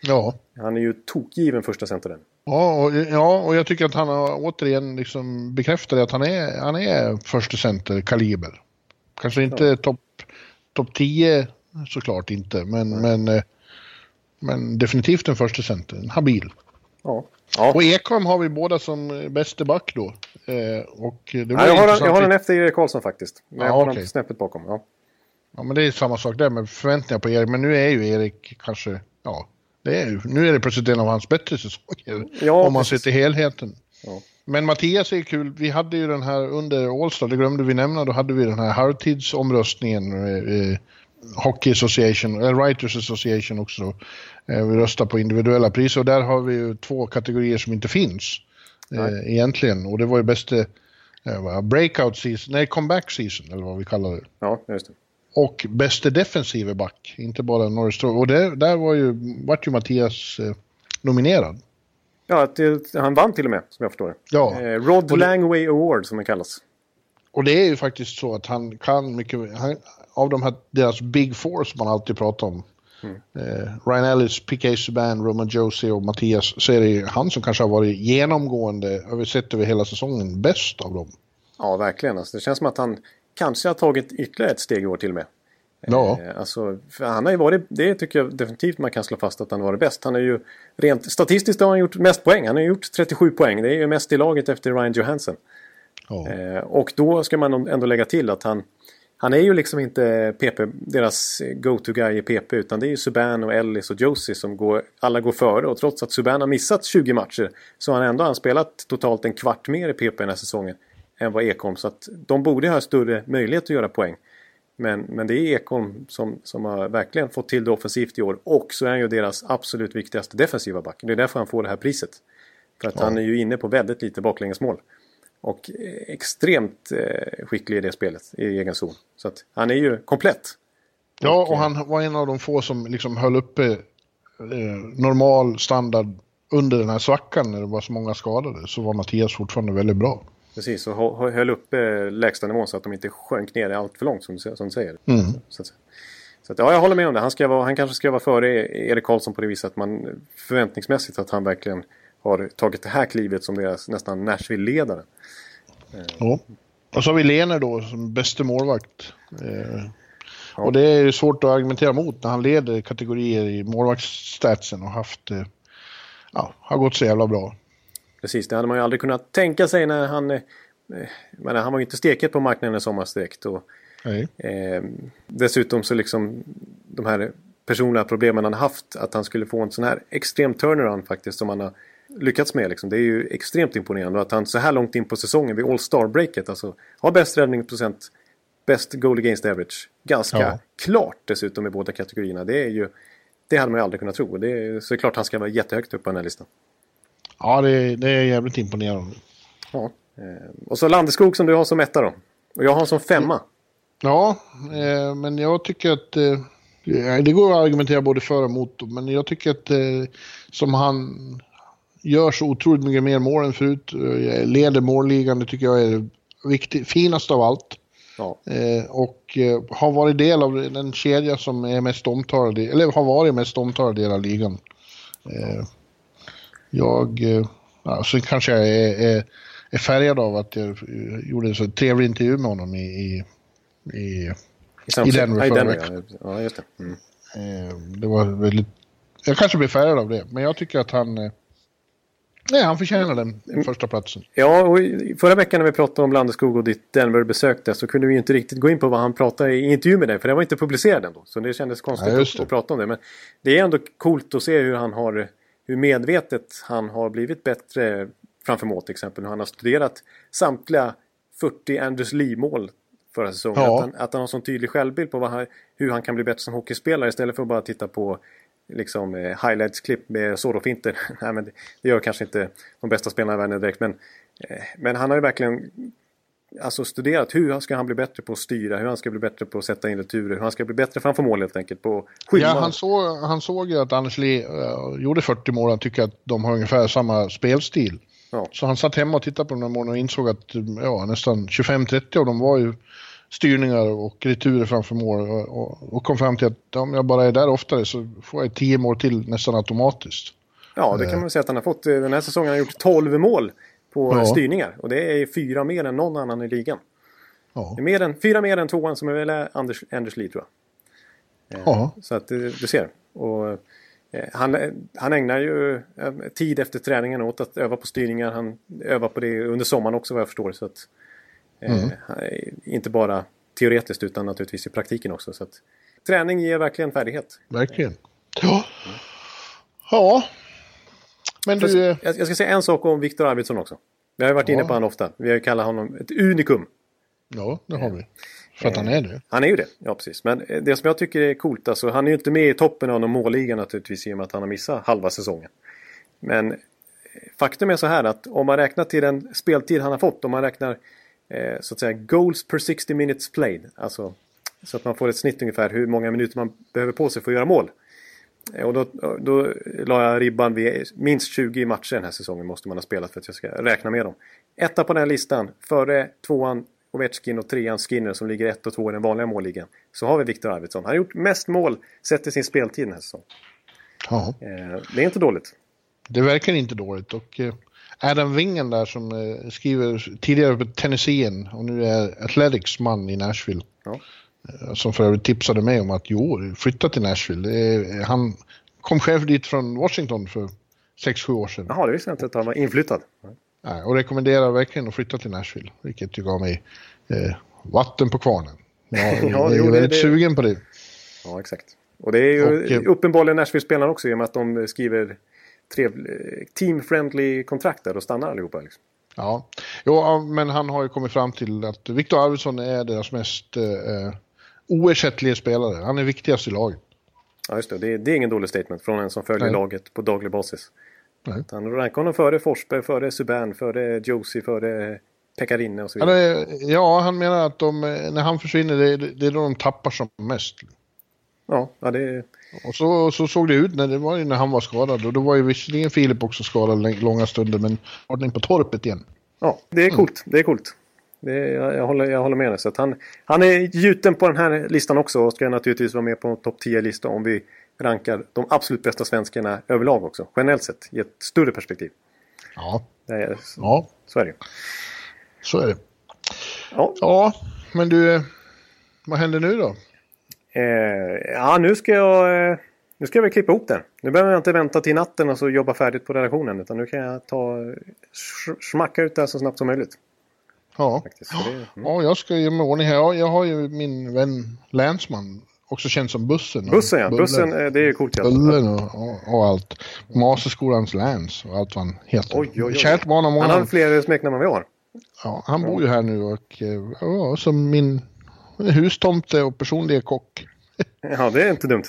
[SPEAKER 3] Ja.
[SPEAKER 2] Han är ju tokgiven första centern.
[SPEAKER 3] Ja och, ja, och jag tycker att han har återigen liksom bekräftat att han är, han är första center kaliber. Kanske inte ja. topp top 10 såklart inte, men, men, eh, men definitivt en första center. Habil.
[SPEAKER 2] Ja.
[SPEAKER 3] Ja. Och Ekholm har vi båda som bäste back då. Eh, och det
[SPEAKER 2] ja, jag, har, jag har den efter Erik Karlsson faktiskt. Men ja, jag har okay. snäppet bakom. Ja.
[SPEAKER 3] ja, men det är samma sak där med förväntningar på Erik. Men nu är ju Erik kanske, ja, det är, nu är det plötsligt en av hans bättre säsonger. Ja, om man ser till helheten. Ja. Men Mattias är kul. Vi hade ju den här under Allstar, det glömde vi nämna, då hade vi den här halvtidsomröstningen. Eh, Hockey Association, eller Writers Association också. Eh, vi röstar på individuella priser och där har vi ju två kategorier som inte finns. Eh, egentligen. Och det var ju bästa eh, breakout season, nej comeback season eller vad vi kallar det.
[SPEAKER 2] Ja, just det
[SPEAKER 3] och bäste defensive back, inte bara Norris Och det, där var ju, vart ju Mattias eh, nominerad.
[SPEAKER 2] Ja, till, han vann till och med, som jag förstår
[SPEAKER 3] Ja.
[SPEAKER 2] Eh, Rod det, Langway Award, som det kallas.
[SPEAKER 3] Och det är ju faktiskt så att han kan mycket, han, av de här, deras Big Four som man alltid pratar om. Mm. Eh, Ryan Ellis, P.K. Subban, Roman Josie och Mattias, så är det han som kanske har varit genomgående, har vi sett över hela säsongen, bäst av dem.
[SPEAKER 2] Ja, verkligen. Alltså, det känns som att han kanske har tagit ytterligare ett steg i år till och med.
[SPEAKER 3] Ja.
[SPEAKER 2] Eh, alltså, han har ju varit, det tycker jag definitivt man kan slå fast att han har varit bäst. Han är ju rent statistiskt har han gjort mest poäng. Han har gjort 37 poäng. Det är ju mest i laget efter Ryan Johansson. Ja. Eh, och då ska man ändå lägga till att han han är ju liksom inte PP, deras go-to-guy i PP utan det är ju Subban och Ellis och Josie som går, alla går före och trots att Subban har missat 20 matcher så har han ändå spelat totalt en kvart mer i PP den här säsongen än vad Ekholm. Så att de borde ha större möjlighet att göra poäng. Men, men det är Ekholm som, som har verkligen fått till det offensivt i år. Och så är han ju deras absolut viktigaste defensiva back. Det är därför han får det här priset. För att ja. han är ju inne på väldigt lite baklängesmål. Och extremt eh, skicklig i det spelet i egen zon. Så att han är ju komplett.
[SPEAKER 3] Ja, och, och han var en av de få som liksom höll uppe eh, normal standard under den här svackan när det var så många skadade så var Mattias fortfarande väldigt bra.
[SPEAKER 2] Precis, och höll uppe lägstanivån så att de inte sjönk ner allt för långt som, som du säger.
[SPEAKER 3] Mm.
[SPEAKER 2] Så, att, så att, ja, jag håller med om det. Han, ska vara, han kanske ska vara före Erik Karlsson på det viset att man förväntningsmässigt att han verkligen har tagit det här klivet som deras nästan Nashville-ledare.
[SPEAKER 3] Ja. Och så har vi Lener då som bäste målvakt. Eh, ja. Och det är ju svårt att argumentera mot när han leder kategorier i målvaktsstatsen och haft, eh, ja, har gått så jävla bra.
[SPEAKER 2] Precis, det hade man ju aldrig kunnat tänka sig när han... Eh, men han var ju inte steket på marknaden i somras direkt. Och, eh, dessutom så liksom de här personliga problemen han haft. Att han skulle få en sån här extrem turnaround faktiskt som han har lyckats med. Liksom. Det är ju extremt imponerande. Att han så här långt in på säsongen vid All Star-breaket alltså har bäst räddningsprocent, bäst goal against average. Ganska ja. klart dessutom i båda kategorierna. Det är ju... Det hade man ju aldrig kunnat tro. Det är, så det är klart han ska vara jättehögt upp på den här listan.
[SPEAKER 3] Ja, det, det är jävligt imponerande.
[SPEAKER 2] Ja. Eh, och så Landeskog som du har som etta då. Och jag har som femma.
[SPEAKER 3] Ja, eh, men jag tycker att... Eh, det går att argumentera både för och emot. Men jag tycker att som han gör så otroligt mycket mer mål än förut. Leder målligan, det tycker jag är viktigt, finast av allt. Ja. och har varit del av den kedja som är mest omtalad, eller har varit mest omtalad del av ligan. Jag, ja, så kanske jag är, är, är, färgad av att jag gjorde en så trevlig intervju med honom i, i, i,
[SPEAKER 2] I, Denver förra veckan. Ja, just det. Mm.
[SPEAKER 3] Det var väldigt, jag kanske blir färgad av det, men jag tycker att han Nej, han förtjänar den mm. första platsen.
[SPEAKER 2] Ja, och förra veckan när vi pratade om Landeskog och ditt Denver-besök så kunde vi inte riktigt gå in på vad han pratade i intervju med dig. För det var inte publicerad ändå. Så det kändes konstigt ja, att, att, prata om det. Men det är ändå coolt att se hur han har hur medvetet han har blivit bättre framför mål till exempel. Hur han har studerat samtliga 40 Anders Lee-mål förra säsongen. Ja. Att, han, att han har sån tydlig självbild på han, hur han kan bli bättre som hockeyspelare istället för att bara titta på liksom, eh, highlights-klipp med Sorofinter. <laughs> Nej, men det, gör kanske inte de bästa spelarna i världen direkt. Men, eh, men han har ju verkligen alltså studerat hur ska han bli bättre på att styra, hur han ska bli bättre på att sätta in returer, hur han ska bli bättre framför mål helt enkelt. På
[SPEAKER 3] ja, han, såg, han såg ju att Anders Lee uh, gjorde 40 mål, han tycker att de har ungefär samma spelstil. Ja. Så han satt hemma och tittade på de här målen och insåg att ja, nästan 25-30 av dem var ju styrningar och returer framför mål och, och, och, kom fram till att om jag bara är där oftare så får jag 10 mål till nästan automatiskt.
[SPEAKER 2] Ja, det kan man uh, säga att han har fått. Den här säsongen har han gjort 12 mål på ja. styrningar. Och det är fyra mer än någon annan i ligan. Ja. Mer än, fyra mer än tvåan som är väl Anders, Anders Lee tror jag. Eh, ja. Så att du, ser. Och, eh, han, han ägnar ju eh, tid efter träningen åt att öva på styrningar. Han övar på det under sommaren också vad jag förstår. Så att, mm. inte bara teoretiskt utan naturligtvis i praktiken också. Så att, träning ger verkligen färdighet.
[SPEAKER 3] Verkligen. Ja. Ja,
[SPEAKER 2] men du... Jag, jag ska säga en sak om Viktor Arvidsson också. Vi har ju varit ja. inne på honom ofta. Vi har ju kallat honom ett unikum.
[SPEAKER 3] Ja, det har vi. För att han är det.
[SPEAKER 2] Han är ju det, ja precis. Men eh, det som jag tycker är coolt, alltså han är ju inte med i toppen av någon målliga naturligtvis i och med att han har missat halva säsongen. Men eh, faktum är så här att om man räknar till den speltid han har fått, om man räknar eh, så att säga goals per 60 minutes played, alltså så att man får ett snitt ungefär hur många minuter man behöver på sig för att göra mål. Och då, då la jag ribban vid minst 20 matcher den här säsongen måste man ha spelat för att jag ska räkna med dem. Etta på den här listan, före tvåan Ovechkin och trean Skinner som ligger ett och två i den vanliga målligan. Så har vi Viktor Arvidsson. Han har gjort mest mål sett till sin speltid den här säsongen. Ja. Eh, det är inte dåligt.
[SPEAKER 3] Det verkar inte dåligt och eh, Adam Wingen där som eh, skriver tidigare på Tennessee och nu är Athletics man i Nashville. Ja. Eh, som för övrigt tipsade mig om att jo, flytta till Nashville. Han kom själv dit från Washington för 6-7 år sedan.
[SPEAKER 2] Jaha, det visste jag inte att han var inflyttad.
[SPEAKER 3] Nej, och rekommenderar verkligen att flytta till Nashville, vilket ju gav mig eh, vatten på kvarnen. <laughs> Jag, ja, jag är väldigt det... sugen på det.
[SPEAKER 2] Ja, exakt. Och det är ju och, eh, uppenbarligen Nashville-spelarna också i och med att de skriver team-friendly kontrakt där och stannar allihopa. Liksom.
[SPEAKER 3] Ja, jo, men han har ju kommit fram till att Victor Arvidsson är deras mest eh, oersättliga spelare. Han är viktigast i laget.
[SPEAKER 2] Ja, just det. Det är, det är ingen dålig statement från en som följer Nej. laget på daglig basis. Nej. Han rankar honom före Forsberg, före Subban, före Josie, före Pekarinne och så
[SPEAKER 3] vidare. Ja, han menar att de, när han försvinner, det är, det är då de tappar som mest.
[SPEAKER 2] Ja, det...
[SPEAKER 3] Och så, så såg det ut när, det var ju när han var skadad. Och då var ju visserligen Filip också skadad långa stunder, men ordning på torpet igen.
[SPEAKER 2] Ja, det är coolt. Det är coolt. Det jag, jag, håller, jag håller med dig. Så han, han är gjuten på den här listan också och ska naturligtvis vara med på topp 10-lista om vi rankar de absolut bästa svenskarna överlag också. Generellt sett, i ett större perspektiv.
[SPEAKER 3] Ja.
[SPEAKER 2] Är,
[SPEAKER 3] ja.
[SPEAKER 2] Så är det
[SPEAKER 3] Så är det. Ja. ja, men du, vad händer nu då?
[SPEAKER 2] Eh, ja, nu ska jag... Eh, nu ska jag väl klippa ihop den. Nu behöver jag inte vänta till natten och så jobba färdigt på redaktionen. Utan nu kan jag ta... Smacka ut det här så snabbt som möjligt.
[SPEAKER 3] Ja, det, mm. ja jag ska ge mig ordning här. Jag har ju min vän Länsman. Också känd som Bussen.
[SPEAKER 2] Bussen ja, Bullen. Bussen eh, det är coolt.
[SPEAKER 3] Bullen och, och, och, allt. Maserskolans Lans och allt vad han heter.
[SPEAKER 2] Oj, oj, oj.
[SPEAKER 3] Kärt barn
[SPEAKER 2] Han har fler smeknamn än vi har.
[SPEAKER 3] Ja, han bor ju här nu och eh, ja, som min hustomte och personliga kock.
[SPEAKER 2] Ja, det är inte dumt.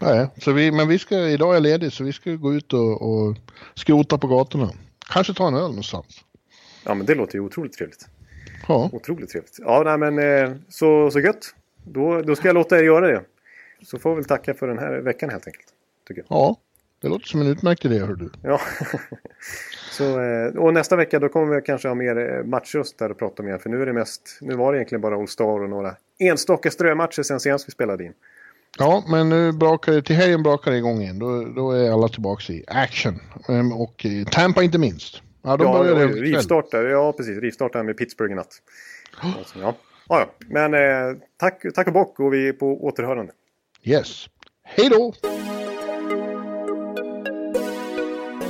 [SPEAKER 3] Nej, så vi, men vi ska, idag är jag ledig så vi ska gå ut och, och skrota på gatorna. Kanske ta en öl någonstans.
[SPEAKER 2] Ja, men det låter ju otroligt trevligt. Ja. Otroligt trevligt. Ja, nej, men eh, så, så gött. Då, då ska jag låta er göra det. Så får vi väl tacka för den här veckan helt enkelt. Tycker jag.
[SPEAKER 3] Ja, det låter som en utmärkt idé, hör du.
[SPEAKER 2] Ja. <laughs> så, eh, och nästa vecka då kommer vi kanske ha mer matcher där att prata om igen. För nu är det mest, nu var det egentligen bara All Star och några enstaka strömatcher sen senast vi spelade in.
[SPEAKER 3] Ja, men nu brakar det, till helgen brakar det igång igen. Då, då är alla tillbaka i action. Ehm, och Tampa inte minst.
[SPEAKER 2] Ja, de ja, börjar ja, rivstartar. Ja, precis. Rivstartar med Pittsburgh i natt. Oh. <gasps> Ja. Ja, ja. Men eh, tack, tack och bock och vi är på återhörande.
[SPEAKER 3] Yes. Hej då!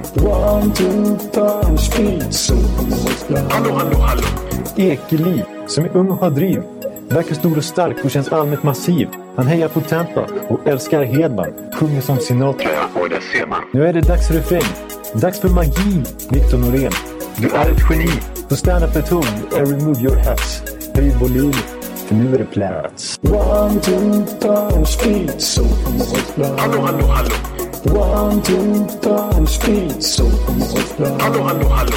[SPEAKER 4] One, two, speed, so
[SPEAKER 5] Hallå, hallå, hallå.
[SPEAKER 4] Ekeliv, som är ung och har driv. Verkar stor och stark och känns allmänt massiv. Han hejar på Tampa och älskar Hedman. Sjunger som Sinatra.
[SPEAKER 5] Ja, och det ser man.
[SPEAKER 4] Nu är det dags för refräng. Dags för magi, Victor Norén.
[SPEAKER 5] Du är ett geni.
[SPEAKER 4] Så stand up at home and remove your hats. Höj volym, för nu är det plats. One, two, speed, so
[SPEAKER 5] Hallå, hallå, hallå.
[SPEAKER 4] One, two, time, speed, so
[SPEAKER 5] Hallå, hallå, hallå.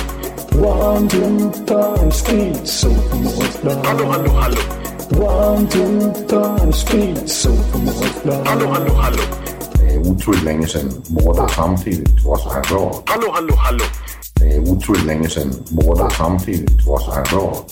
[SPEAKER 4] One, two, time, speed, so
[SPEAKER 5] Hallå, hallå, hallå.
[SPEAKER 4] One, two, time, speed, so
[SPEAKER 5] Hallå, hallå, hallå.
[SPEAKER 6] Det är otroligt länge sedan båda samtidigt var så här bra.
[SPEAKER 5] Hallå, hallå, hallå.
[SPEAKER 6] Det är otroligt länge sedan båda samtidigt var så här bra.